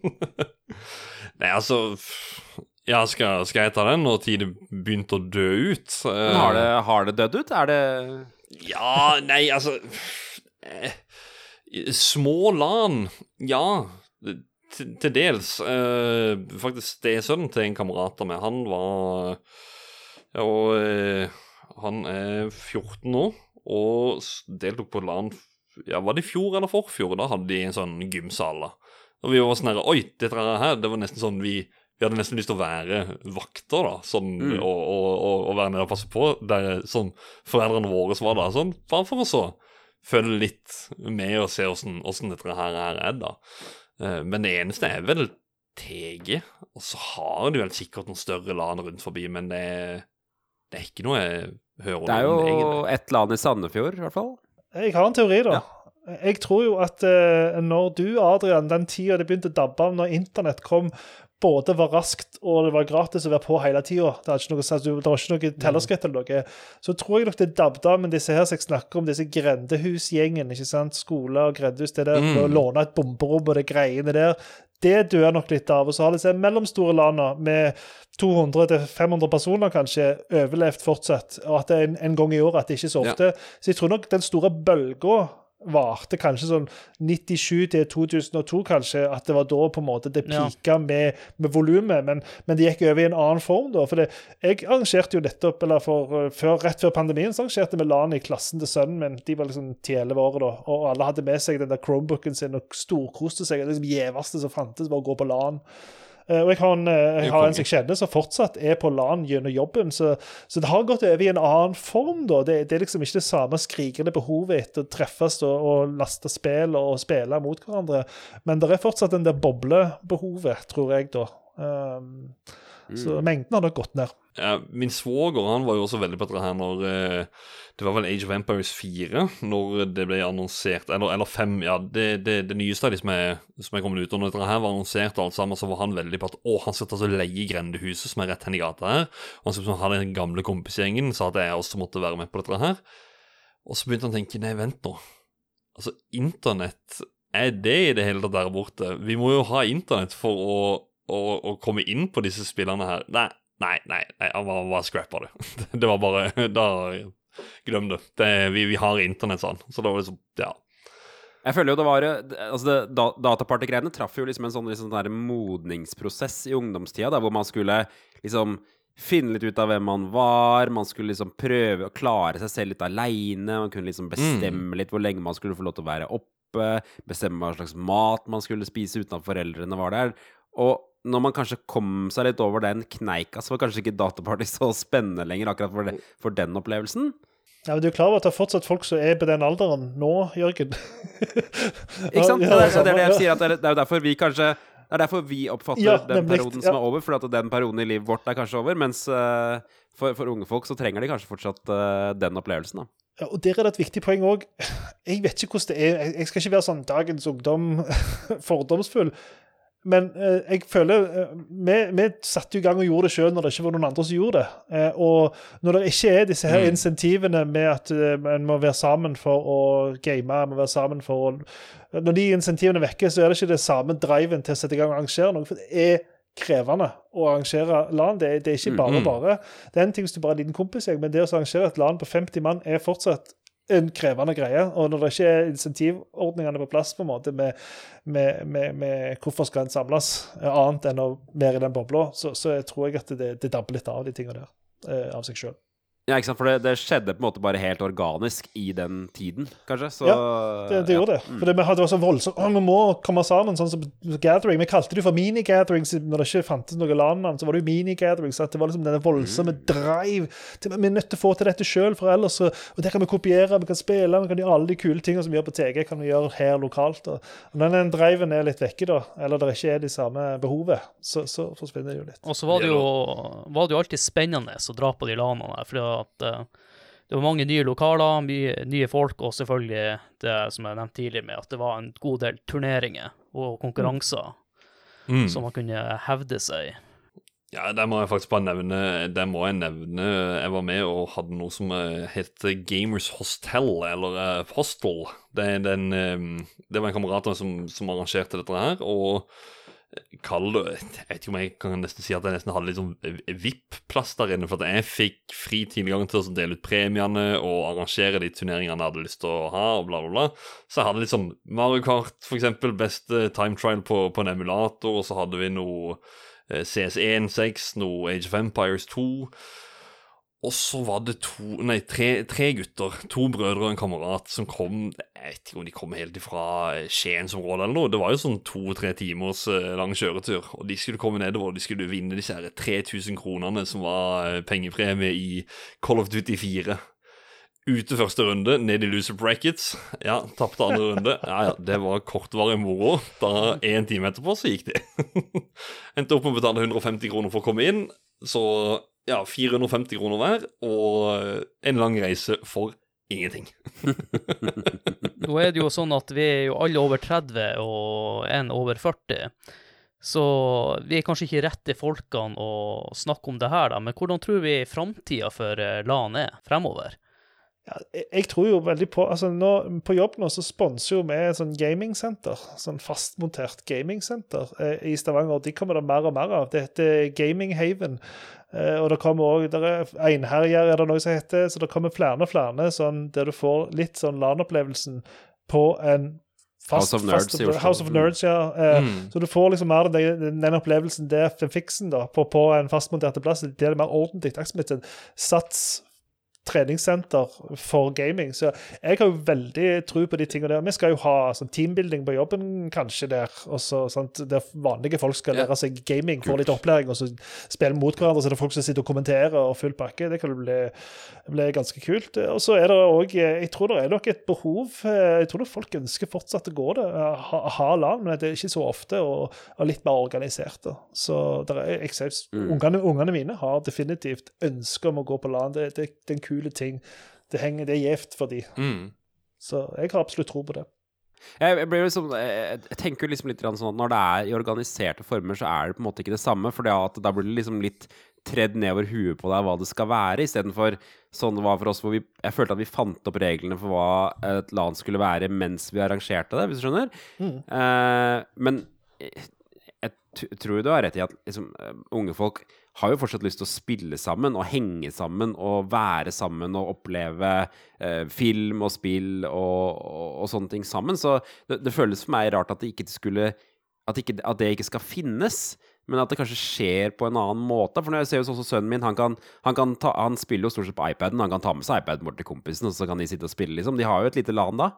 Nei, altså Ja, skal, skal jeg ta den når tid det begynte å dø ut? Har det, har det dødd ut? Er det Ja, nei, altså eh, Små LAN, ja. Til, til dels. Eh, faktisk stesønnen til en kamerat av meg, han var og han er 14 nå, og deltok på LAN Ja, var det i fjor eller forfjor? Da hadde de en sånn gymsal. Og vi var sånn her Oi, dette her, det var nesten sånn vi vi hadde nesten lyst til å være vakter, da, sånn, Mm. og, og, og, og være nede og passe på, der sånn foreldrene våre var da. Sånn, bare for å så følge litt med og se åssen dette her er, da. Eh, Men det eneste er vel TG, og så har de vel sikkert noen større LAN rundt forbi, men det, det er ikke noe jeg hører Det er jo egentlig. eller annet i Sandefjord, i hvert fall. Jeg har en teori, da. Jeg tror jo at uh, når du, Adrian, den tida det begynte å dabbe av, når internett kom, både var raskt og det var gratis å være på hele tida, det, var ikke noe- det var ikke noe tellerskritt eller noe, så tror jeg nok det dabbet av. Men disse her som jeg snakker om, disse grendehusgjengen, ikke sant, skole og grendehus, det der Mm. å låne et bomberom og det greiene der, det dør nok litt av. Og så har disse mellomstore landene med 200-500 personer kanskje overlevd fortsatt, og at det er en, en gang i året, at det ikke er så Ja. Så jeg tror nok den store bølga varte kanskje sånn 97 til 2002, kanskje, at det var da på en måte det Ja. pika med, med volumet. Men, men det gikk over i en annen form, da. For det, jeg arrangerte jo nettopp, eller for, uh, før, rett før pandemien, så arrangerte vi LAN i klassen til sønnen min. De var liksom 10-11 år da, og alle hadde med seg den der Chromebooken sin og storkoste seg. Det liksom gjeveste som fantes, var å gå på LAN. Eh, Og jeg har en, eh, jeg har en som jeg kjenner som fortsatt er på LAN gjennom jobben, så, så det har gått over i en annen form. da. Det, det er liksom ikke det samme skrikende behovet etter å treffes og, og laste spill og spille mot hverandre, men det er fortsatt den der boblebehovet, tror jeg, da. Um, Så mengden har nok gått ned. Ja, min svoger han var jo også veldig på dette her når eh, Det var vel Age of Empires 4 når det ble annonsert Eller, eller 5, ja. Det, det, det nyeste av de som er, som er kommet ut. Og når dette her var annonsert, og alt sammen, så var han veldig på at å, han skal ta så leie Grendehuset, som er rett hen i gata her. Og han skulle ha den gamle kompisgjengen, sa at jeg også måtte være med på dette her. Og så begynte han å tenke nei, vent nå. Altså, internett, er det i det hele tatt der borte? Vi må jo ha internett for å, å, å komme inn på disse spillene her. Nei, nei, nei, nei han var, var scrappa det. Det var bare Da Glem det. det vi, vi har internett, han. Så det var liksom Ja. Jeg føler jo det var Altså, det, da, datapartygreiene traff jo liksom en sånn liksom der modningsprosess i ungdomstida, da, hvor man skulle liksom finne litt ut av hvem man var, man skulle liksom prøve å klare seg selv litt aleine, man kunne liksom bestemme litt hvor lenge man skulle få lov til å være oppe, bestemme hva slags mat man skulle spise uten at foreldrene var der. Og når man kanskje kom seg litt over den kneika, så var kanskje ikke dataparty så spennende lenger akkurat for, det, for den opplevelsen. Ja, men Du er klar over at det er fortsatt folk som er på den alderen nå, Jørgen? Ikke sant? Det er, det er det jeg sier, at det er, er jo derfor vi kanskje Det er derfor vi oppfatter Ja, den perioden ja. som er over, for at den perioden i livet vårt er kanskje over, mens uh, for, for unge folk så trenger de kanskje fortsatt uh, den opplevelsen, da. Ja, og Der er det et viktig poeng òg. Jeg vet ikke hvordan det er. Jeg skal ikke være sånn dagens ungdom fordomsfull. Men eh, jeg føler eh, vi, vi satte i gang og gjorde det sjøl når det ikke var noen andre som gjorde det. Eh, og når det ikke er disse her Mm. insentivene med at eh, en må være sammen for å game, må være sammen for å Når de insentivene er vekke, så er det ikke det samme driven til å sette i gang og arrangere noe. For det er krevende å arrangere LAN. Det, det er ikke bare Mm, mm. bare. Det er en ting hvis du bare er en liten kompisgjeng, men det å arrangere et LAN på 50 mann er fortsatt en krevende greie. Og når det ikke er insentivordningene på plass på en måte med, med, med, med hvorfor skal en samles, eh, annet enn å være i den bobla, så, så jeg tror jeg at det, det dabber litt av de tingene der, eh, av seg sjøl. Ja, ikke sant, for det, det skjedde på en måte bare helt organisk i den tiden, kanskje. Så, Ja, Det, det ja. gjorde det. For det, vi hadde det var så voldsomt Å, vi må komme sammen, sånn som gathering. Vi kalte det jo for mini-gatherings når det ikke fantes noe LAN-navn. Så var det jo mini-gatherings. At det var liksom denne voldsomme drive til Vi er nødt til å få til dette sjøl, for ellers så Og det kan vi kopiere, vi kan spille, vi kan gjøre alle de kule tingene som vi gjør på TG, kan vi gjøre her lokalt. Og, og når den driven er litt vekke, da, eller det ikke er de samme behovet, så, så forsvinner det jo litt. Og så var det jo, var det jo alltid spennende å dra på de lanene for fordi at eh, det var mange nye lokaler, mye nye folk, og selvfølgelig det som jeg nevnte tidligere med at det var en god del turneringer og konkurranser Mm. som man kunne hevde seg. Ja, der må jeg faktisk bare nevne Der må jeg nevne Jeg var med og hadde noe som eh, het Gamers Hostel, eller eh, Hostel. Det, den, det var en kamerat som, som arrangerte dette her, og Kall Jeg vet ikke om jeg kan nesten si at jeg nesten hadde litt sånn VIP-plass der inne, for at jeg fikk fri tilgang til å dele ut premiene og arrangere de turneringene jeg hadde lyst til å ha, og bla, bla, bla. Så jeg hadde litt sånn Mario Kart, for eksempel, beste time trial på, på en emulator, og så hadde vi noe eh, CS1-6, noe Age of Empires 2. Og så var det to, nei, tre, tre gutter, to brødre og en kamerat, som kom Jeg vet ikke om de kom helt ifra Skiensområdet eller noe. Det var jo sånn to-tre timers eh, lang kjøretur. Og de skulle komme nedover og de skulle vinne disse her 3000 kronene som var eh, pengepremie i Call of Duty 4. Ute første runde, ned i loser brackets. Ja, tapte andre runde. Ja, ja, det var kortvarig moro. Da en time etterpå så gikk de. Endte opp med å betale 150 kroner for å komme inn. Så ja, 450 kroner hver, og en lang reise for ingenting. Nå er det jo sånn at vi er jo alle over 30 og en over 40, så vi er kanskje ikke rette folkene å snakke om det her, da, men hvordan tror vi framtida for eh, LAN er fremover? Ja, jeg, tror jo veldig på altså nå, På jobb nå så sponser jo vi et sånn gamingsenter. Sånn fastmontert gamingsenter eh, i Stavanger. De kommer det mer og mer av. Det heter Gaming Haven. Eh, og det kommer også, der er Einherjer er det noe som heter. Så det kommer flere og flere sånn, der du får litt sånn LAN-opplevelsen på en fast, House of Nerds fast, i. House of Nerds, ja. Eh, Mm. Så du får liksom mer den, den, den opplevelsen der, den fiksen, da, på, på en fastmontert plass. Det er det mer ordentlig. Akkurat som et sånn sats treningssenter for gaming. Så jeg har jo veldig tro på de tingene der. Vi skal jo ha sånn teambuilding på jobben kanskje der, også, sant, der vanlige folk skal lære seg gaming, få litt opplæring, og så spille mot hverandre, så det er folk som sitter og kommenterer og full pakke. Det kan bli, bli ganske kult. Og så er det òg Jeg tror det er nok et behov eh, Jeg tror folk ønsker fortsatt å gå det, eh, ha, ha LAN, men det er ikke så ofte, og, og litt mer organisert. da. Så der er, jeg ser, Mm. ungene, ungene mine har definitivt ønske om å gå på LAN. Det, det, det er en kul ting. Det, henger, det er gjevt for de. Mm. Så jeg har absolutt tro på det. Jeg, liksom, jeg tenker liksom litt sånn at når det er i organiserte former, så er det på en måte ikke det samme. For da blir det liksom litt tredd nedover huet på deg hva det skal være, istedenfor sånn det var for oss hvor vi Jeg følte at vi fant opp reglene for hva et land skulle være mens vi arrangerte det, hvis du skjønner. Mm. Eh, men jeg, jeg tror du har rett i at liksom, eh, unge folk har jo fortsatt lyst til å spille sammen og henge sammen og være sammen og oppleve eh, film og spill og, og, og sånne ting sammen. Så det, det føles for meg rart at det ikke skulle at, ikke, at det ikke skal finnes. Men at det kanskje skjer på en annen måte. For når jeg ser jo sånn som sønnen min, han, kan, han, kan ta, han spiller jo stort sett på iPaden. Han kan ta med seg iPaden bort til kompisen, og så kan de sitte og spille, liksom. De har jo et lite LAN da.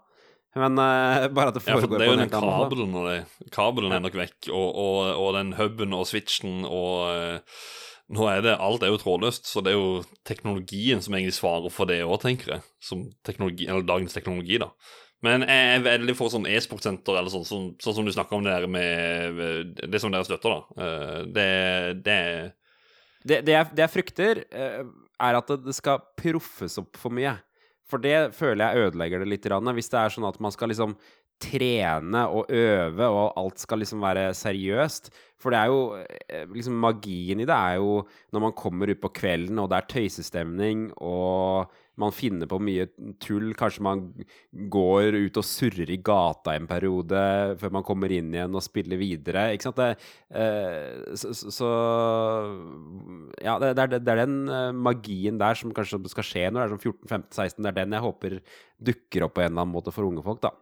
Men uh, bare at det Ja, for foregår det er på jo en den helt annen måte. kabelen for det. Kabelen er nok vekk, og, og, og den huben og switchen og uh, Nå er det Alt er jo trådløst, så det er jo teknologien som egentlig svarer for det òg, tenker jeg. Som teknologi, eller dagens teknologi, da. Men jeg er veldig for sånn e-sportsenter, eller sånn, sånn, sånn som du snakker om det der med Det som dere støtter, da. Uh, Det, det Det, det, jeg, det jeg frykter, er at det, det skal proffes opp for mye. For det føler jeg ødelegger det litt. Hvis det er sånn at man skal liksom trene og øve, og alt skal liksom være seriøst. For det er jo eh, liksom Magien i det er jo når man kommer ut på kvelden, og det er tøysestemning, og man finner på mye tull. Kanskje man går ut og surrer i gata en periode før man kommer inn igjen og spiller videre. Ikke sant? Det, eh, så, så- Ja, det, det, er, det er den eh, magien der som kanskje skal skje når det er sånn 14-15-16. Det er den jeg håper dukker opp på en eller annen måte for unge folk, da.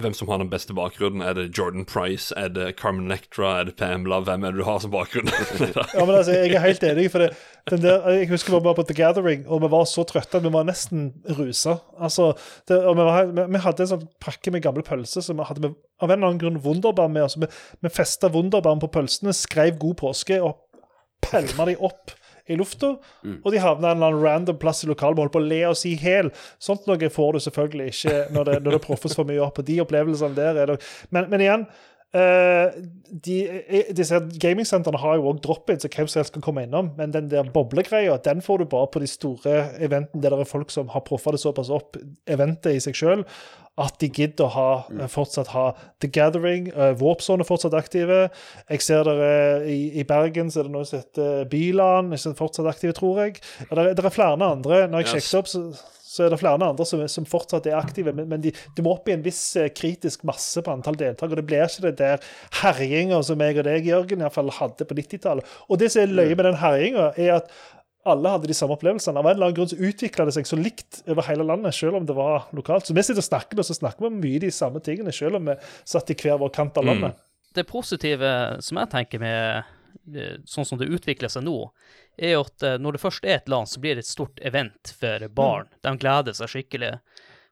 Hvem som har den beste bakgrunnen. Er det Jordan Price? Er det Carmen Lectra? Er det Pamela? Hvem er det du har som bakgrunn? Ja, men altså, Jeg er helt enig. for det, der, Jeg husker vi var på The Gathering, og vi var så trøtte at vi var nesten rusa. Altså, det, og vi, var, vi, vi hadde en sånn pakke med gamle pølser som vi hadde med, av en eller annen grunn Wunderbaum med oss. Vi, vi festa Wunderbaum på pølsene, skrev 'God påske' og pælma de opp i lufta, og de havner en eller annen random plass i lokalet. På å le oss i hjel. Sånt noe får du selvfølgelig ikke når det, når det proffes for mye opp. og De opplevelsene der er det Men, men igjen eh, de, eh, disse Gamingsentrene har jo òg drop-in, så hvem som helst kan komme innom. Men den der boblegreia den får du bare på de store eventene der det er folk som har proffa det såpass opp, eventet i seg sjøl, at de gidder å ha, eh, fortsatt ha The Gathering. Uh, Warpzone er fortsatt aktive. Jeg ser dere i, i Bergen så er det noe som heter Byland, fortsatt aktive, tror jeg. Og det, er- det er flere andre. Når jeg Yes. sjekket opp, så, så er det flere andre som, som fortsatt er aktive. Men, men de, du må opp i en viss eh, kritisk masse på antall deltakere. Det blir ikke det der herjinga som jeg og deg, Jørgen, i hvert fall hadde på 90-tallet. Og det som er løye med den herjinga, er at alle hadde de samme opplevelsene. Av en eller annen grunn så utvikla det seg så likt over hele landet, selv om det var lokalt. Så vi sitter og snakker, og så snakker vi om mye de samme tingene, selv om vi satt i hver vår kant av landet. Det positive som jeg tenker med sånn som det utvikler seg nå, er at eh, når det først er et land, så blir det et stort event for barn. De gleder seg skikkelig.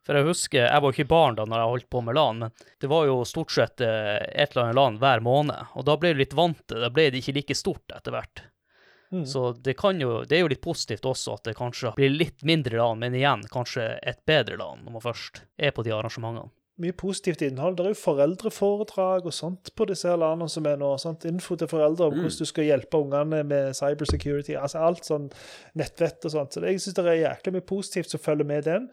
For jeg husker, jeg var jo ikke barn da når jeg holdt på med LAN, men det var jo stort sett eh, et eller annet LAN hver måned. Og da ble du litt vant til det. Da ble det ikke like stort etter hvert. Mm. Så det kan jo, det er jo litt positivt også at det kanskje blir litt mindre LAN, men igjen kanskje et bedre LAN når man først er på de arrangementene. Mye positivt innhold. Det er jo foreldreforedrag og sånt på disse her landene som er nå. sant? Info til foreldre om hvordan du skal hjelpe ungene med cybersecurity. altså Alt sånn nettvett og sånt. Så jeg syns det er jæklig mye positivt som følger med den.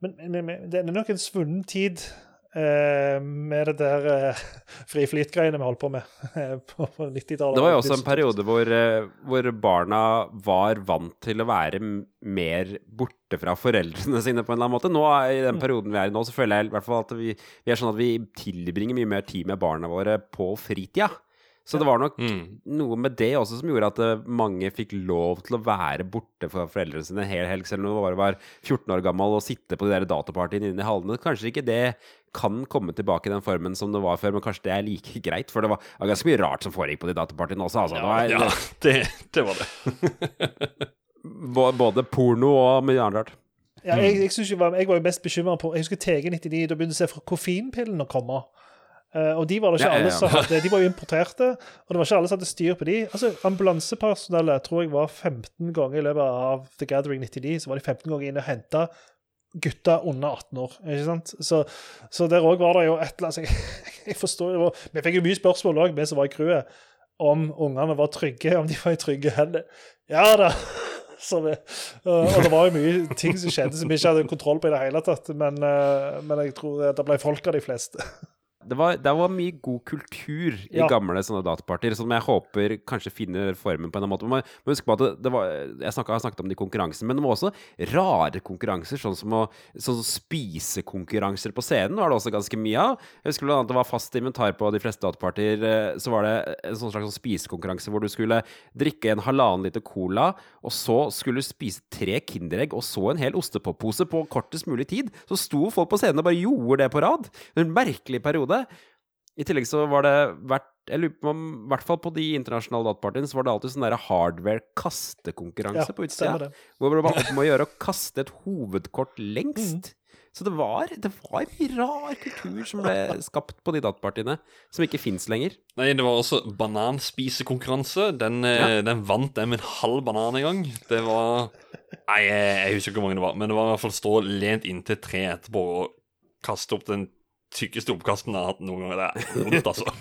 Men, men, men det er nok en svunnen tid med det der eh, fri flyt-greiene vi holdt på med eh, på, på 90-tallet. Det var jo også en periode hvor, eh, hvor barna var vant til å være mer borte fra foreldrene sine på en eller annen måte. Nå, I den perioden vi er i nå, så føler jeg i hvert fall at vi, vi er sånn at vi tilbringer mye mer tid med barna våre på fritida. Så det var nok Mm. noe med det også som gjorde at eh, mange fikk lov til å være borte fra foreldrene sine en hel helg, selv om du bare var 14 år gammel og sitte på de der datapartiene inne i hallene. Kanskje ikke det kan komme tilbake i den formen som det var før, men kanskje det er like greit, for det var, ganske mye rart som foregikk på de datapartiene også. Altså. Det var, Ja, det, det var det. Både porno og mye annet rart. Ja, jeg, jeg, jeg, var, jeg var jo mest bekymra på Jeg husker TG99, da begynte jeg å se koffeinpillene komme. Uh, og de var det ikke Ja, ja, alle ja. som hadde De var jo importerte, og det var ikke alle som hadde styr på de. Altså, Ambulansepersonellet tror jeg var 15 ganger i løpet av The Gathering 99. Så var de 15 ganger inne og henta gutter under 18 år. ikke sant? Så, så der òg var det jo et eller annet jeg, forstår jo Vi fikk jo mye spørsmål òg, vi som var i crewet, om ungene var trygge, om de var i trygge hender. Ja da! Vi, og det var jo mye ting som skjedde som vi ikke hadde kontroll på i det hele tatt, men, eh, men jeg tror det ble folk av de fleste. Det var, det var mye god kultur i Ja. gamle sånne datapartier, som jeg håper kanskje finner formen på en eller annen måte. Men husk på at det, var, Jeg snakket, har snakket om de konkurransene, men det var også rare konkurranser, sånn som, å, sånn spisekonkurranser på scenen var det også ganske mye av. Jeg husker blant annet det var fast inventar på de fleste datapartier. eh, Så var det en sånn slags sånn spisekonkurranse hvor du skulle drikke en halvannen liter cola, og så skulle du spise tre Kinderegg, og så en hel ostepoppose på kortest mulig tid. Så sto folk på scenen og bare gjorde det på rad. En merkelig periode. I tillegg så var det vært Jeg lurer på om I hvert fall på de internasjonale datapartiene, så var det alltid sånn hardware-kastekonkurranse på utsida. Hvor det var om å gjøre å kaste et hovedkort lengst. Mhm. Så det var, det var mye rar kultur som ble skapt på de datapartiene, som ikke fins lenger. Nei, det var også bananspisekonkurranse. Den, ja. den vant jeg med en halv banan en gang. Det var Nei, jeg, jeg husker ikke hvor mange det var, men det var i hvert fall stå lent inntil tre etterpå og kaste opp den tykkeste oppkasten jeg har hatt noen gang. Det er vondt, altså.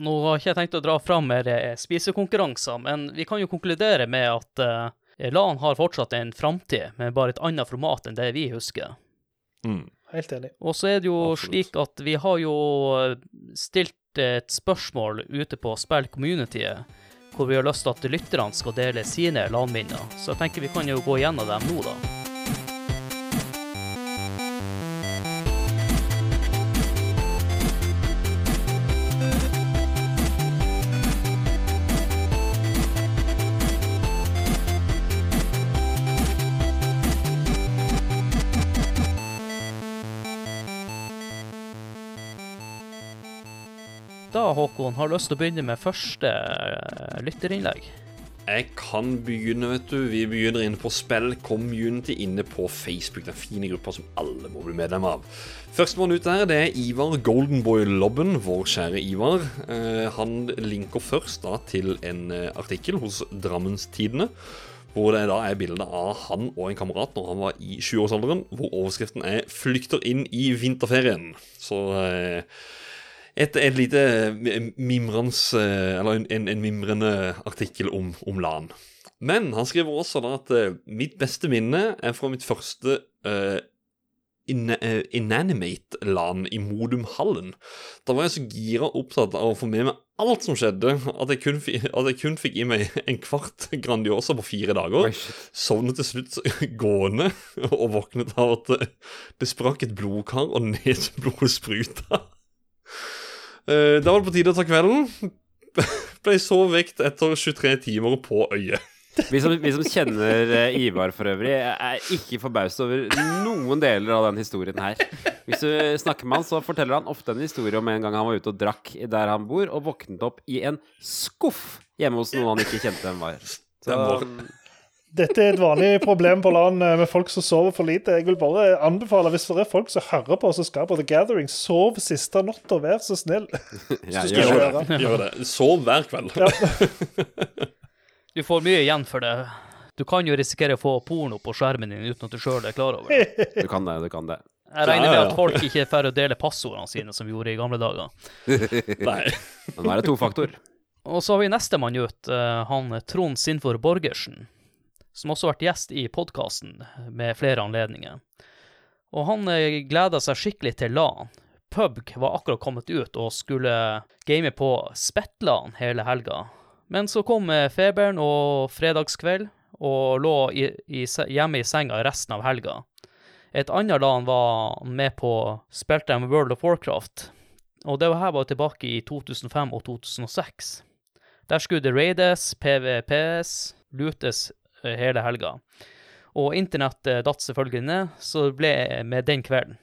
Nå har ikke jeg tenkt å dra fram mer eh, spisekonkurranser, men vi kan jo konkludere med at uh, LAN har fortsatt en framtid, med bare et annet format enn det vi husker. Mm. Helt enig. Og så er det jo Absolutt. slik at vi har jo eh, stilt et spørsmål ute på Spill Community, hvor vi har lyst til at lytterne skal dele sine LAN-minner. Så jeg tenker vi kan jo gå gjennom dem nå, da. Håkon, har lyst til å begynne med første eh, lytterinnlegg? Jeg kan begynne, vet du. Vi begynner inne på Spill Community inne på Facebook. Den fine gruppa som alle må bli medlem av. Førstemann ut der, det er Ivar Goldenboy Lobben, vår kjære Ivar. Eh, han linker først da til en eh, artikkel hos Drammenstidene. Hvor det da er bilde av han og en kamerat når han var i 20-årsalderen. Hvor overskriften er 'Flykter inn i vinterferien'. Så eh, et, et lite mimrens Eller en, en, en mimrende artikkel om, om LAN. Men han skriver også da at uh, mitt beste minne er fra mitt første uh, in, uh, Inanimate-LAN i Modumhallen. Da var jeg så gira opptatt av å få med meg alt som skjedde, at jeg kun, at jeg kun fikk i meg en kvart Grandiosa på fire dager. Sovnet til slutt gående og våknet av at det, det sprakk et blodkar og neseblodet spruta. Eh, Da var det på tide å ta kvelden. Ble så vekt etter 23 timer på øyet. Vi som, vi som kjenner eh, Ivar for øvrig, er ikke forbauset over noen deler av den historien her. Hvis du snakker med han, så forteller han ofte en historie om en gang han var ute og drakk der han bor, og våknet opp i en skuff hjemme hos noen han ikke kjente hvem var. Så. Dette er et vanlig problem på LAN eh, med folk som sover for lite. Jeg vil bare anbefale, hvis det er folk som hører på som skal på The Gathering, sov siste natta, vær så snill. ja, gjør, gjør det. Gjør det. Sov hver kveld. Du får mye igjen for det. Du kan jo risikere å få porno på skjermen din uten at du sjøl er klar over det. Du kan det, du kan det. Jeg regner med at folk ikke er ferdig å dele passordene sine, som vi gjorde i gamle dager. Nei. Men nå er det tofaktor. Og så har vi nestemann ut, eh, han Trond Sinfor Borgersen, som også har vært gjest i podkasten med flere anledninger. Og han eh, gleda seg skikkelig til LAN. Pubg var akkurat kommet ut og skulle game på Spetlan hele helga. Men så kom eh, feberen og fredagskveld, og lå i, i, hjemme i senga resten av helga. Et annet LAN var med på spilte de World of Warcraft, og det her var tilbake i 2005 og 2006. Der skulle det raides, PVPs, lutes hele helga. Og internett eh, datt selvfølgelig ned, så det ble med den kvelden.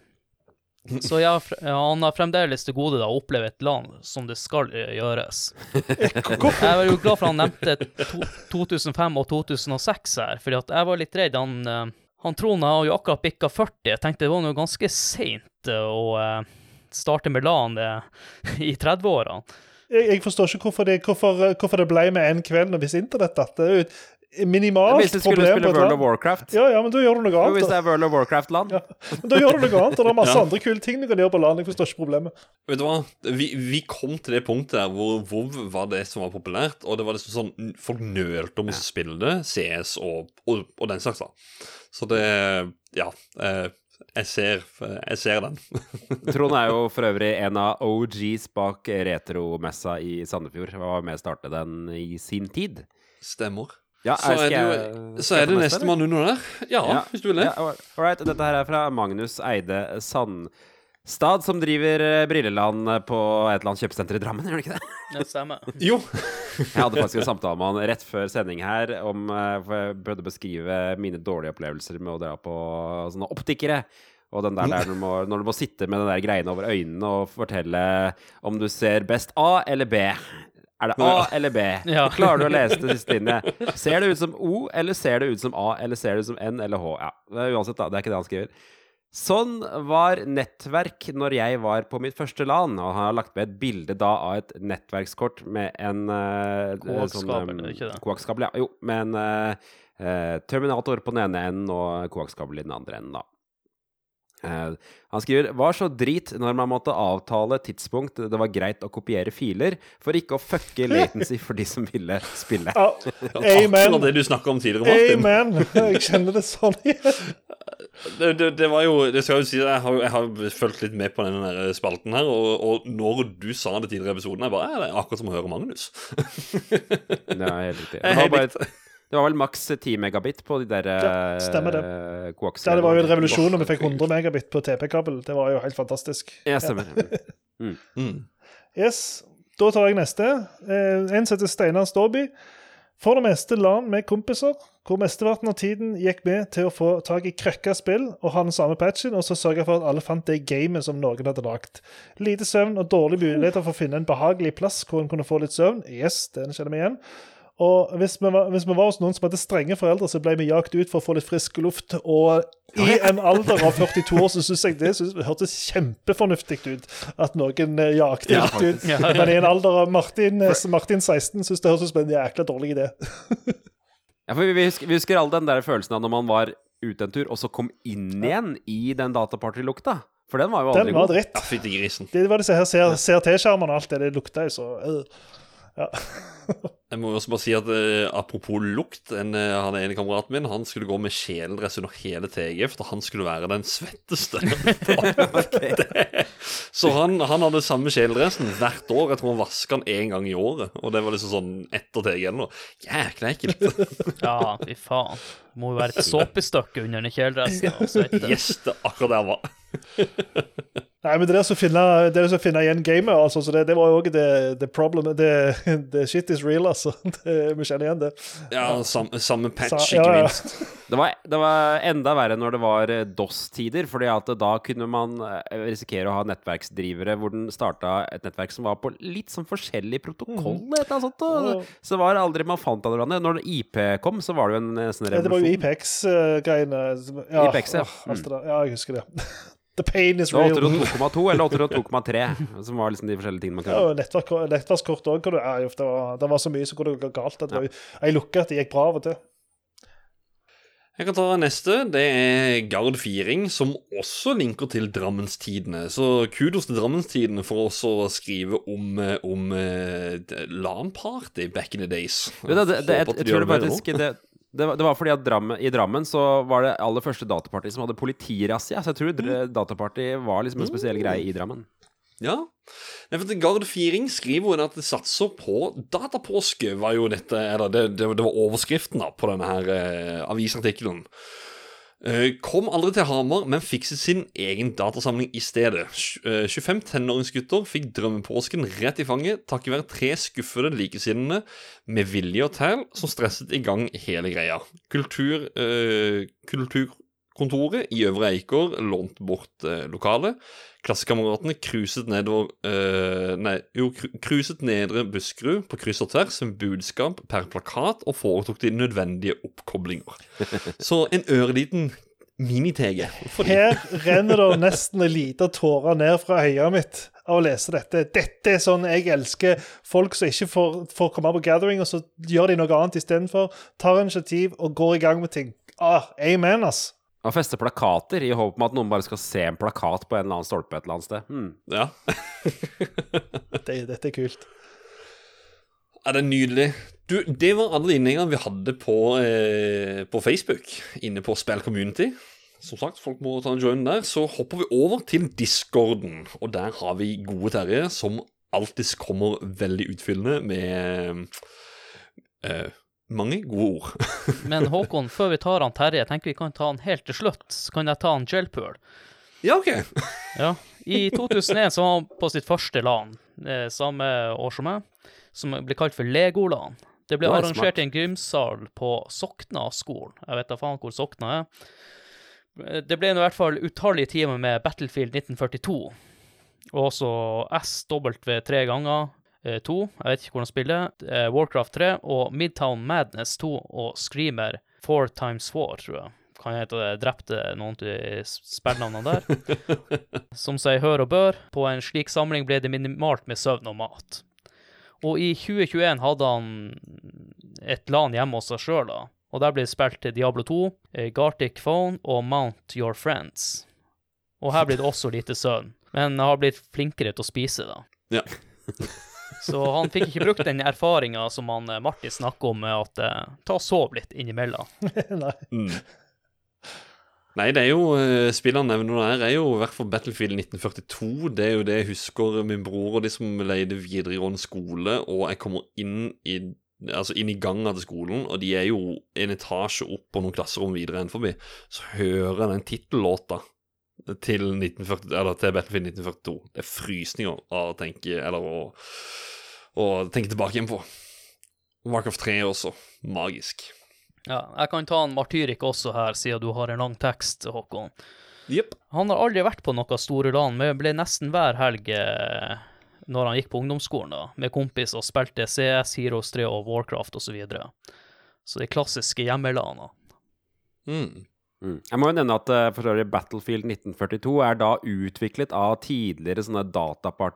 Så ja, han har fremdeles til gode da, å oppleve et land som det skal eh, gjøres. Jeg var jo glad for han nevnte to, 2005 og 2006 her, fordi at jeg var litt redd. Han, eh, han Trond har jo akkurat bikka 40. Jeg tenkte det var noe ganske seint eh, å eh, starte med LAN eh, i 30-årene. Jeg, jeg forstår ikke hvorfor det, hvorfor, hvorfor det ble med en kveld når hvis internett datt. Et minimalt Hvis du skulle spille World of Warcraft Ja, ja, men da gjør du noe annet. Hvis det er World of Warcraft-land. Ja. Men da gjør du noe annet, og det er masse Ja. andre kule ting du kan gjøre på land. Jeg forstår ikke problemet. Vet du hva? Vi, vi kom til det punktet der hvor WoW var det som var populært, og det var liksom sånn Folk nølte om å spille det, CS og, og, og den slags, da. Så det Ja. Eh, jeg ser, jeg ser den. Trond er jo for øvrig en av OGs bak retromessa i Sandefjord. Han var med å starte den i sin tid. Stemmer. Ja, Så er jeg- jo, så er det neste, nestemann under der. Ja, Ja. hvis du vil det. Ja, all right. Dette her er fra Magnus Eide Sandstad, som driver eh, Brilleland på et eller annet kjøpesenter i Drammen, gjør det ikke det? Det stemmer. Jo. Jeg hadde faktisk en samtale med han rett før sending her om eh, For jeg prøvde å beskrive mine dårlige opplevelser med å dra på sånne optikere. Og den der, der når, du må, når du må sitte med den der greiene over øynene og fortelle om du ser best A eller B. Er det A eller B? Ja. Klarer du å lese det siste linje? Ser det ut som O, eller ser det ut som A, eller ser det ut som N eller H? Ja, uansett, da. Det er ikke det han skriver. Sånn var nettverk når jeg var på mitt første LAN, og han har lagt med et bilde da av et nettverkskort med en uh, sånn, um, det ikke det? Koaxkabel, ja. Jo, med en uh, terminator på den ene enden og koakskabel i den andre enden, da. Eh, han skriver Var så drit når man måtte avtale tidspunkt det var greit å kopiere filer, for ikke å fucke latency for de som ville spille. Ja, amen. Det du snakka om tidligere, Martin. Amen. Jeg kjenner det sånn igjen. Det, det, det var jo Det skal jo si Jeg har, jeg har fulgt litt med på denne der spalten her, og, og når du sa det tidligere i episoden, jeg bare Det er akkurat som å høre Magnus. Det er helt riktig. Jeg Det var, bare. Det var vel maks 10 megabit på de der Ja, stemmer det. eh, Ja, det var jo en revolusjon når vi fikk 100 megabit på TP-kabel. Det var jo helt fantastisk. Ja, stemmer. Mm. Yes, Da tar jeg neste. Eh, en som heter Steinar Storby. For det meste LAN med kompiser, hvor mesteparten av tiden gikk med til å få tak i krøkka spill og ha den samme patchen, og så sørge for at alle fant det gamet som noen hadde lagd. Lite søvn og dårlige muligheter for å finne en behagelig plass hvor en kunne få litt søvn. Yes, den kjenner vi igjen. Og hvis vi, var, hvis vi var hos noen som hadde strenge foreldre, så ble vi jagt ut for å få litt frisk luft. Og i en alder av 42 år så syns jeg det synes, hørtes kjempefornuftig ut at noen eh, jakte Ja, litt ut. Ja. Men i en alder av Martin, eh, Martin 16 syns det høres ut som en jækla dårlig idé. Ja, for vi, vi, husker, vi husker alle den der følelsen av når man var ute en tur, og så kom inn igjen i den dataparty-lukta. For den var jo aldri Den var god. dritt. Ja, fytti grisen. Det var disse her CRT-skjermene og alt det. Det lukta jo så øh. Ja. Jeg må også bare si at uh, Apropos lukt en, uh, Han ene kameraten min Han skulle gå med kjeledress under hele TG, for han skulle være den svetteste. Så han, han hadde samme kjeledressen hvert år. Jeg tror han vaska den én gang i året. Og det var liksom sånn etter TG eller noe. Jækla ekkelt. Ja, fy faen. Må jo være et såpestykke under den kjeledressen. Yes, det er akkurat det han var. Nei, men det der som finne, det som finne igjen gamet, altså, så det, det var jo òg det, det problem det, shit is real, altså. Vi kjenner igjen det. Ja, samme, samme patch, Sa- ikke ja, ja. minst. Det var, det var enda verre når det var eh, DOS-tider, fordi at da kunne man eh, risikere å ha nettverksdrivere hvor den starta et nettverk som var på litt sånn forskjellig protokoll. mm. eller annet sånt, og, Så det var aldri man fant av hverandre. Når IP kom, så var det jo en eh, sånn Ja, Det var jo revolusjon. IPX-greiene. Ja, IPX, ja. ja, jeg husker det. The pain is real. 802,2 eller 802,3, som var liksom de forskjellige tingene man Ja, kunne. og nettverk, nettverkskort òg. Ja, det, det var så mye som kunne gå galt. at Det var jo ei at det gikk bra av og til. Jeg kan ta neste. Det er Gard Firing, som også linker til Drammenstidene. Så kudos til Drammenstidene for også å skrive om, eh, om eh, LAN-party back in the days. Jeg, det, det, det, jeg, jeg tror det faktisk det, det, var, det var fordi at Drammen, i Drammen så var det aller første dataparty som hadde politirazzia. Så jeg tror mm. dataparty var liksom en spesiell greie i Drammen. Ja. Gard Firing skriver jo at det satser på datapåske, var jo dette Eller det, det, det var overskriften da på denne her eh, avisartikkelen. Eh, kom aldri til Hamar, men fikset sin egen datasamling i stedet. Eh, 25 tenåringsgutter fikk drømmepåsken rett i fanget takket være tre skuffede likesinnede med vilje og tæl som stresset i gang hele greia. Kultur, eh, kulturkontoret i Øvre Eiker lånte bort eh, lokalet. Klassekameratene cruiset nedover eh, Nei, jo, cruiset nedre Buskerud på kryss og tvers med budskap per plakat og foretok de nødvendige oppkoblinger. Så en ørliten mini-TG. Her renner det nesten en liten tåre ned fra øyet mitt av å lese dette. Dette er sånn jeg elsker folk som ikke får, får komme på gathering, og så gjør de noe annet istedenfor. Tar initiativ og går i gang med ting. Ah, amen, ass. Og feste plakater i håp om at noen bare skal se en plakat på en eller annen stolpe et eller annet sted. Hmm. Ja. Det, dette er kult. Ja, det er nydelig. Du, det var alle innleggene vi hadde på, eh, på Facebook, inne på Spill Community. Som sagt, folk må ta en join der. Så hopper vi over til Discorden, og der har vi gode Terje, som alltid kommer veldig utfyllende med eh, mange gode ord. Men Håkon, før vi tar han Terje, jeg tenker vi kan ta han helt til slutt. Så kan jeg ta han Gelpool. ja, OK. Ja. I 2001 så var han på sitt første LAN, eh, samme år som meg, som ble kalt for Legolan. Det ble Det arrangert smart. i en gymsal på Sokna-skolen. Jeg vet da faen hvor Sokna er. Det ble i hvert fall utallige timer med Battlefield 1942, og også SW tre ganger. Eh, To, jeg vet ikke hvordan spiller. eh, Warcraft 3 og Midtown Madness 2 og Screamer 4 times 4, tror jeg. Kan hete det drepte noen av spillnavnene der. Som seg hør og bør, på en slik samling ble det minimalt med søvn og mat. Og i 2021 hadde han et LAN hjemme hos seg sjøl, da. Og der ble det spilt Diablo 2, eh, Gartic Phone og Mount Your Friends. Og her blir det også lite søvn. Men jeg har blitt flinkere til å spise, da. Ja. Så han fikk ikke brukt den erfaringa som han eh, Martin snakker om, med at eh, ta og sov litt innimellom. Nei. Mm. Nei, det er jo eh, Spillene nevner der, er jo i hvert fall Battlefield 1942. Det er jo det jeg husker min bror og de som leide videregående skole, og jeg kommer inn i Altså inn i gangen til skolen, og de er jo en etasje opp på noen klasserom videre enn forbi. Så hører jeg den tittellåta til, 1940, eller til Battlefield 1942. Det er frysninger av å tenke Eller å, å tenke tilbake igjen på. Warcraft 3 også. Magisk. Ja, jeg kan ta en Martyrik også her, siden du har en lang tekst, Håkon. Yep. Han har aldri vært på noe store LAN, men ble nesten hver helg eh, når han gikk på ungdomsskolen, da, med kompis og spilte CS, Heroes 3 og Warcraft osv. Så, videre. så de klassiske hjemmelana. Mm. Mm. Jeg må jo nevne at uh, Battlefield 1942 er da utviklet av tidligere sånne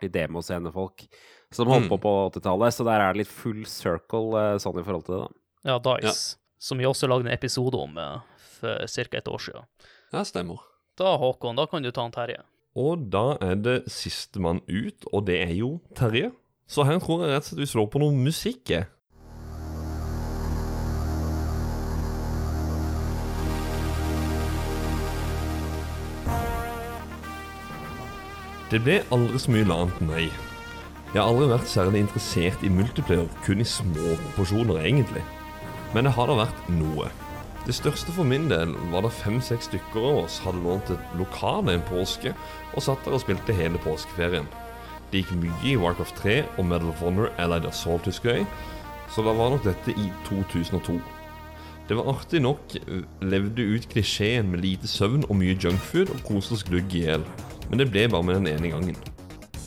dataparty-demoscenefolk som holdt Mm. på på 80-tallet, så der er det litt full circle uh, sånn i forhold til det, da. Ja, Dice, som vi også lagde en episode om eh, for ca. et år siden. Ja, stemmer. Da, Håkon, da kan du ta en Terje. Og da er det sistemann ut, og det er jo Terje. Så her tror jeg rett og slett vi slår på noe musikk. Det ble aldri så mye annet meg. Jeg har aldri vært særlig interessert i multiplayer, kun i små porsjoner, egentlig. Men det har da vært noe. Det største for min del var da fem-seks stykker av oss hadde lånt et lokal en påske og satt der og spilte hele påskeferien. Det gikk mye i Warcraft 3 og Medal of Honor Allied Assault, husker jeg, så da var nok dette i 2002. Det var artig nok, eh, levde ut klisjeen med lite søvn og mye junkfood og koste oss glugg i hjel, men det ble bare med den ene gangen.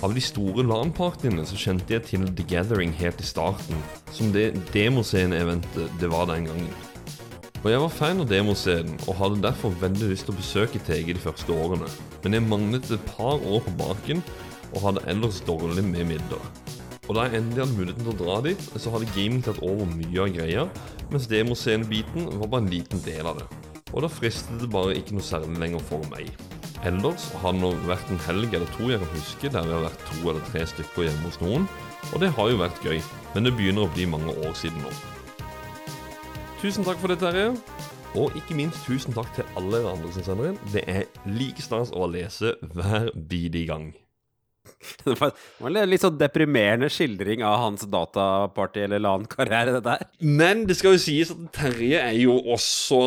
Av de store LAN-partiene så kjente jeg til The Gathering helt i starten, som det demoscene-eventet det var den gangen. Og jeg var fan av demoscenen og hadde derfor veldig lyst til å besøke TG de første årene, men jeg manglet et par år på baken og hadde ellers dårlig med midler. Og da jeg endelig hadde muligheten til å dra dit, så hadde gaming tatt over mye av greia, mens demoscenebiten var bare en liten del av det. Og da fristet det bare ikke noe særlig lenger for meg. Ellers har det nå vært en helg eller to jeg kan huske der vi har vært to eller tre stykker hjemme hos noen, og det har jo vært gøy, men det begynner å bli mange år siden nå. Tusen takk for det, Terje. Og ikke minst tusen takk til alle dere andre som sender inn. Det er like stas å lese hver bidige gang. Det var en litt sånn deprimerende skildring av hans dataparty- eller LAN-karriere, det der. Men det skal jo sies at Terje er jo også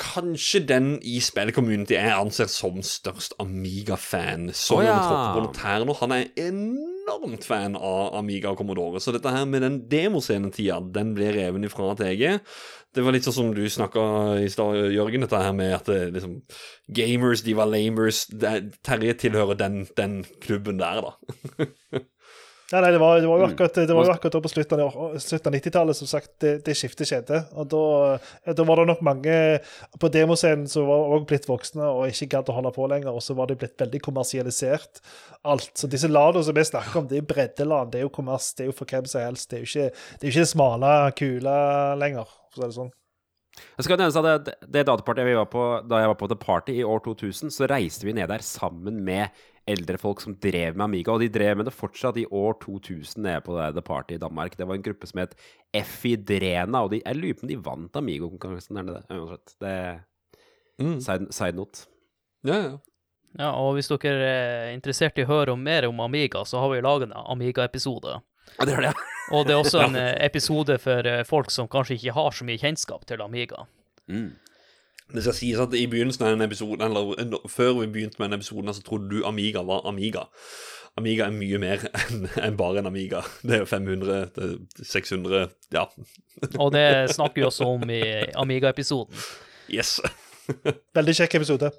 kanskje den i spillcommunity jeg anser som størst Amiga-fan. Så oh, ja. tråkker på noe tær nå, han er enormt fan av Amiga og Commodore. Så dette her med den demoscenetida, den ble reven ifra TG. Det var litt sånn som du snakka i stad, Jørgen, dette her med at det, liksom, gamers, de var lamers. Terje tilhører den, den klubben der, da. Nei, nei, det var, det var jo Mm. akkurat, det var jo akkurat på slutten av, 90-tallet som sagt, det, det skiftet skjedde. Og da, eh, da var det nok mange på demoscenen som var også blitt voksne og ikke gadd å holde på lenger, og så var det blitt veldig kommersialisert, alt. Så disse LAN-ene som vi snakker om, det er jo breddeland, det er jo kommers, det er jo for hvem som helst. Det er jo ikke det, er ikke det smale, kule lenger, for å si det sånn. Jeg skal nevne at det, det datapartiet vi var på da jeg var på The Party i år 2000, så reiste vi ned der sammen med eldre folk som drev med Amiga, og de drev med det fortsatt i år 2000 nede på The Party i Danmark. Det var en gruppe som het Efidrena, og de, jeg lurer på om de vant Amigo-konkurransen der nede. Uansett. Det er Mm. side, side note. Ja, ja. Ja, og hvis dere er interessert i å høre mer om Amiga, så har vi laget en Amiga-episode. Ja, det er det. Og det er også en eh, episode for eh, folk som kanskje ikke har så mye kjennskap til Amiga. Mm. Det skal sies at i begynnelsen av denne episoden, eller før vi begynte med denne episoden, så trodde du Amiga var Amiga. Amiga er mye mer enn bare en Amiga. Det er jo 500, det er 600 Ja, Og det snakker vi også om i Amiga-episoden. yes. Veldig kjekk episode.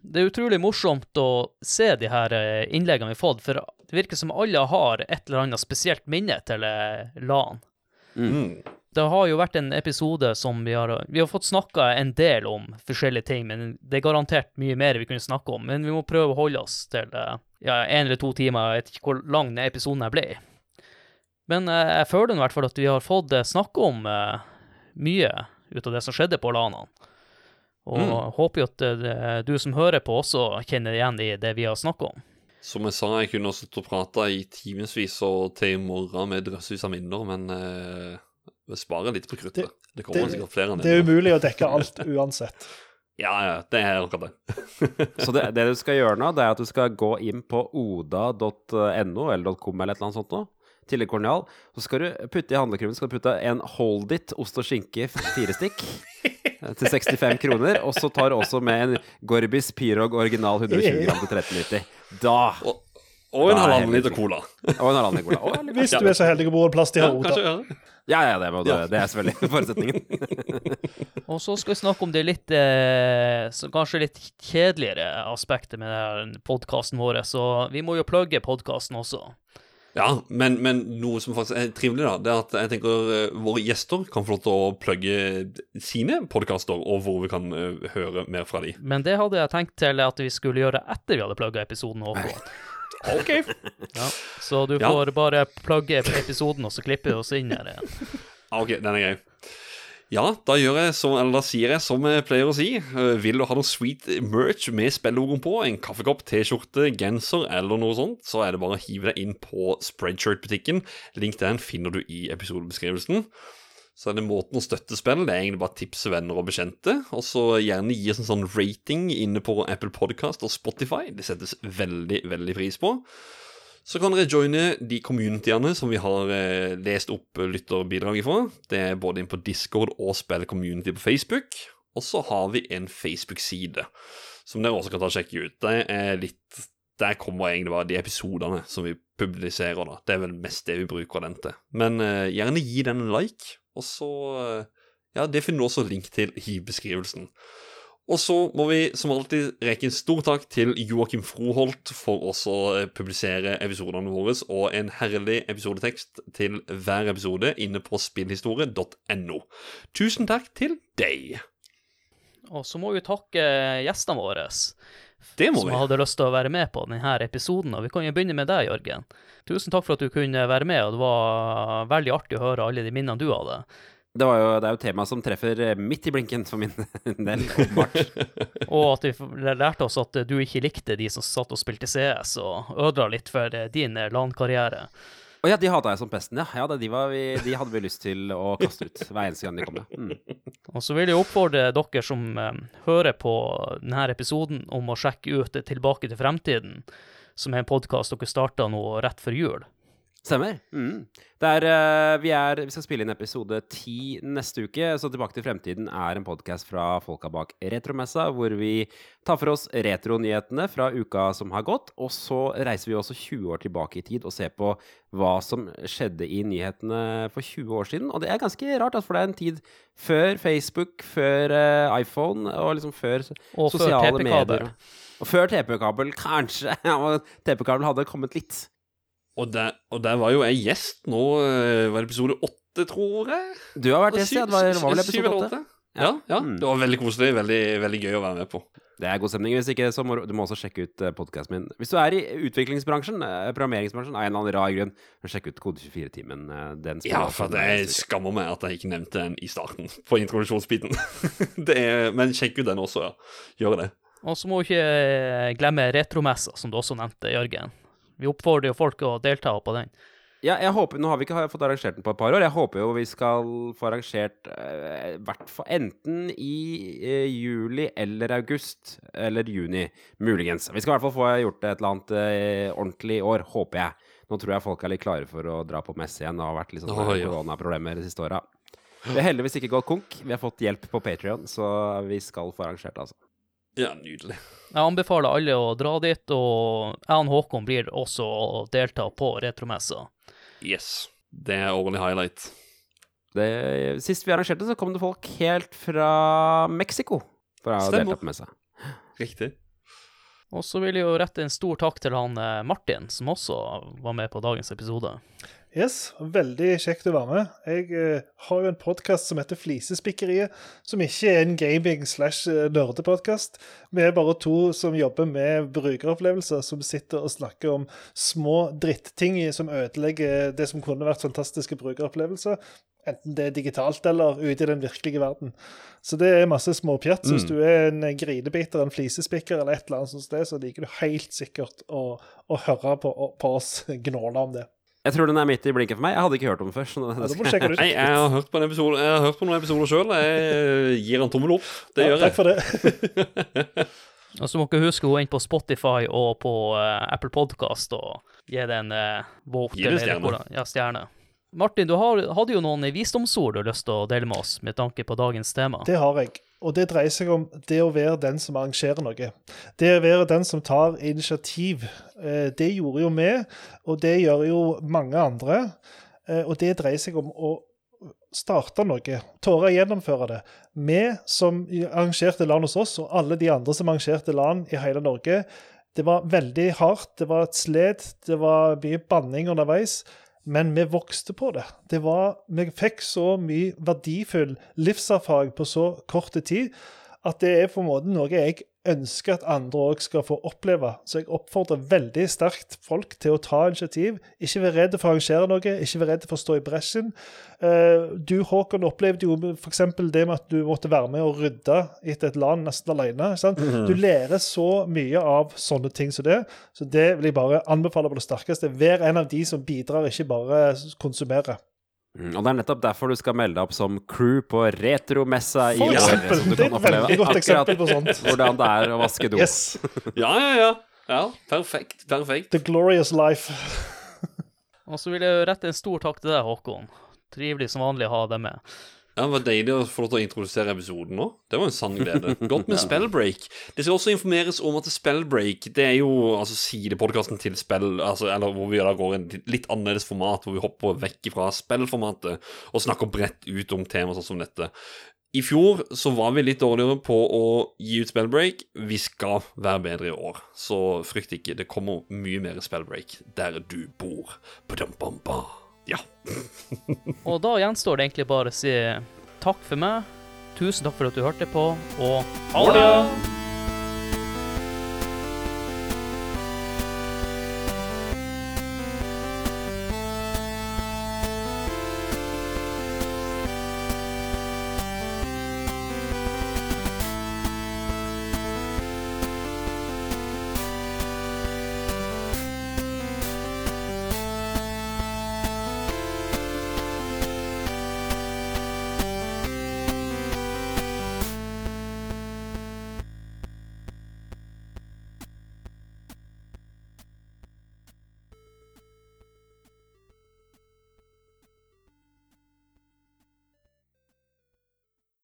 Det er utrolig morsomt å se de her eh, innleggene vi har fått, for det virker som alle har et eller annet spesielt minne til eh, LAN. Mm. Det har jo vært en episode som vi har Vi har fått snakka en del om forskjellige ting, men det er garantert mye mer vi kunne snakke om. Men vi må prøve å holde oss til eh, ja, en eller to timer. Jeg vet ikke hvor lang den episoden her ble. Men eh, jeg føler i hvert fall at vi har fått eh, snakke om mye ut av det som skjedde på LAN-ene. Og Mm. håper jo at du som hører på, også kjenner igjen i det vi har snakka om. Som jeg sa, jeg kunne sittet og prata i timevis og til i morgen med drøssevis av minner, men eh, sparer litt på kruttet. Det, det- kommer sikkert flere enn Det er umulig å dekke alt uansett. Ja, ja, det er akkurat det. Så det, det du skal gjøre nå, det er at du skal gå inn på oda.no eller .com eller et eller annet sånt nå. Tillegg Kornial. Så skal du putte i handlekurven skal du putte en Hold It ost og skinke fire stykk eh, til 65 kroner. Og så tar du også med en Gorbis Pirog original 120 gram til 1390. Da Og, og en halvannen liter cola. Og en halvannen cola. Å, Hvis du er så heldig å bo en plass de Ja, har kanskje, hoder. ja. Ja, ja, det, må, det, det er selvfølgelig forutsetningen. Og så skal vi snakke om det litt eh, så kanskje litt kjedeligere aspektet med podkasten vår, så vi må jo plugge podkasten også. Ja, men, men, noe som faktisk er trivelig, da, det er at jeg tenker uh, våre gjester kan få lov til å plugge sine podkaster, og hvor vi kan uh, høre mer fra de. Men det hadde jeg tenkt til at vi skulle gjøre etter vi hadde plugga episoden. Håkon. OK. Ja, så du Ja. får bare plugge episoden, og så klipper vi oss inn her igjen. Ok, den er grei. Ja, da som, eller da sier jeg som jeg pleier å si. Eh, Vil du ha noe sweet merch med spillelogoen på, en kaffekopp, T-skjorte, genser eller noe sånt, så er det bare å hive deg inn på Spreadshirt-butikken. Link til den finner du i episodebeskrivelsen. Så er det måten å støtte spill, det er egentlig bare tipse venner og bekjente. Og så gjerne gi oss en sånn rating inne på Apple Podcast og Spotify. Det settes veldig, veldig pris på. Så kan dere joine de communityene som vi har eh, lest opp lytterbidrag fra. Det er både inn på Discord og Spill Community på Facebook. Og så har vi en Facebook-side som dere også kan ta og sjekke ut. Det er litt Der kommer egentlig bare de episodene som vi publiserer, da. Det er vel mest det vi bruker den til. Men eh, gjerne gi den en like, og så eh, Ja, det finner du også link til i beskrivelsen. Og så må vi som alltid reke en stor takk til Joakim Froholt for også å publisere episodene våre, og en herlig episodetekst til hver episode inne på spillhistorie.no. Tusen takk til deg. Og så må vi takke gjestene våre, som vi. hadde lyst til å være med på denne episoden. Og vi kan jo begynne med deg, Jørgen. Tusen takk for at du kunne være med, og det var veldig artig å høre alle de minnene du hadde. Det, var jo, det er jo tema som treffer eh, midt i blinken for min del, åpenbart. Og at vi lærte oss at du ikke likte de som satt og spilte CS, og ødela litt for eh, din eh, LAN-karriere. Å ja, de hata jeg som pesten, ja. ja de, vi, de hadde vi lyst til å kaste ut hver eneste gang de kom. Mm. Og så vil jeg oppfordre dere som eh, hører på denne episoden, om å sjekke ut Tilbake til fremtiden, som er en podkast dere starta nå rett før jul. Stemmer. Mm. Det er, eh, vi, er, vi skal spille inn episode ti neste uke. Så Tilbake til fremtiden er en podkast fra folka bak Retromessa, hvor vi tar for oss retronyhetene fra uka som har gått. Og så reiser vi også 20 år tilbake i tid og ser på hva som skjedde i nyhetene for 20 år siden. Og det er ganske rart, altså, for det er en tid før Facebook, før uh, iPhone og liksom før Og sosiale medier. Og før TP-kabel, kanskje. TP-kabel hadde kommet litt. Og der, og der var jo jeg gjest nå, eh, var det episode åtte, tror jeg? Du har vært gjest, ja. Det var, det var vel episode åtte? Ja, ja. Mm. Det var veldig koselig. Veldig, veldig gøy å være med på. Det er god stemning. Hvis ikke, så må du, må også sjekke ut podkasten min. Hvis du er i utviklingsbransjen, eh, programmeringsbransjen, av en eller annen rar grunn, så sjekk ut Kode24-timen. eh, Den spiller Ja, for det jeg skammer meg at jeg ikke nevnte den i starten, på introduksjonsbiten. er, men sjekk ut den også, ja. Gjør det. Og så må du ikke eh, glemme retromessa, som du også nevnte, Jørgen. Vi oppfordrer jo folk å delta på den. Ja, jeg håper, Nå har vi ikke fått arrangert den på et par år. Jeg håper jo vi skal få arrangert eh, hvert fall enten i eh, juli eller august eller juni, muligens. Vi skal i hvert fall få gjort et eller annet eh, ordentlig i år, håper jeg. Nå tror jeg folk er litt klare for å dra på messe igjen. Det har vært litt sånn koronaproblemer de siste åra. Vi har heldigvis ikke gått konk. Vi har fått hjelp på Patrion, så vi skal få arrangert, altså. Ja, nydelig. Jeg anbefaler alle å dra dit, og jeg og Håkon blir også å delta på retromessa. Yes. Det er ordentlig highlight. Det, sist vi arrangerte, så kom det folk helt fra Mexico for å Stemmer. delta på messa. Riktig. Og så vil jeg jo rette en stor takk til han eh, Martin, som også var med på dagens episode. Yes, veldig kjekt å være med. Jeg uh, har jo en podkast som heter Flisespikkeriet, som ikke er en gaming slash eh, nerdepodkast. Vi er bare to som jobber med brukeropplevelser, som sitter og snakker om små dritting som ødelegger det som kunne vært fantastiske brukeropplevelser. Enten det er digitalt eller ute i den virkelige verden. Så det er masse småpjatt. Mm. hvis du er en grinebiter, en flisespikker eller et eller annet sånt så liker du helt sikkert å, å høre på, på oss gnåle om det. Jeg tror den er midt i blinken for meg. Jeg hadde ikke hørt om den før. Så Ja. Nei, jeg har hørt på, en episode, jeg har hørt på noen episoder sjøl. Jeg gir en tommel opp. Det Ja, gjør takk for det. Og så må dere huske å gå inn på Spotify og på uh, Apple Podcast og gi det en uh, vote. Gi det stjerne. Ja, stjerne. Martin, du har, hadde jo noen visdomsord du har lyst til å dele med oss med tanke på dagens tema. Det har jeg. Og det dreier seg om det å være den som arrangerer noe. Det å være den som tar initiativ. Eh, Det gjorde jo vi, og det gjør jo mange andre. Eh, Og det dreier seg om å starte noe, tåre å gjennomføre det. Vi som arrangerte LAN hos oss, og alle de andre som arrangerte LAN i hele Norge, det var veldig hardt, det var et slet, det var mye banning underveis. Men vi vokste på det. det var, vi fikk så mye verdifull livserfaring på så kort tid at det er på en måte noe jeg ønsker at andre òg skal få oppleve. Så jeg oppfordrer veldig sterkt folk til å ta initiativ. Ikke vær redd for å arrangere noe, ikke vær redd for å stå i bresjen. Eh, du Håkon opplevde jo f.eks. det med at du måtte være med og rydde etter et land nesten alene. Mhm. Du lærer så mye av sånne ting som det. Så det vil jeg bare anbefale på det sterkeste. Vær en av de som bidrar, ikke bare konsumerer. Mm, og Det er nettopp derfor du skal melde deg opp som crew på retromessa i år. Som du kan oppleve akkurat hvordan det er å vaske do. Yes. ja, ja, ja. ja. Perfekt. Perfekt. The glorious life. og så vil jeg rette en stor takk til deg, Håkon. Trivelig som vanlig å ha deg med. Ja, Det var deilig å få lov til å introdusere episoden nå. Det var en sann glede. Godt med spellbreak. Det skal også informeres om at spellbreak det er jo altså sidepodkasten til spill, altså, eller hvor vi da går i en litt annerledes format, hvor vi hopper vekk fra spillformatet og snakker bredt ut om tema sånn som dette. I fjor så var vi litt dårligere på å gi ut spellbreak. Vi skal være bedre i år, så frykt ikke. Det kommer mye mer spellbreak der du bor. Ba-dum-bam-ba. Ja. og da gjenstår det egentlig bare å si takk for meg. Tusen takk for at du hørte på, og ha det!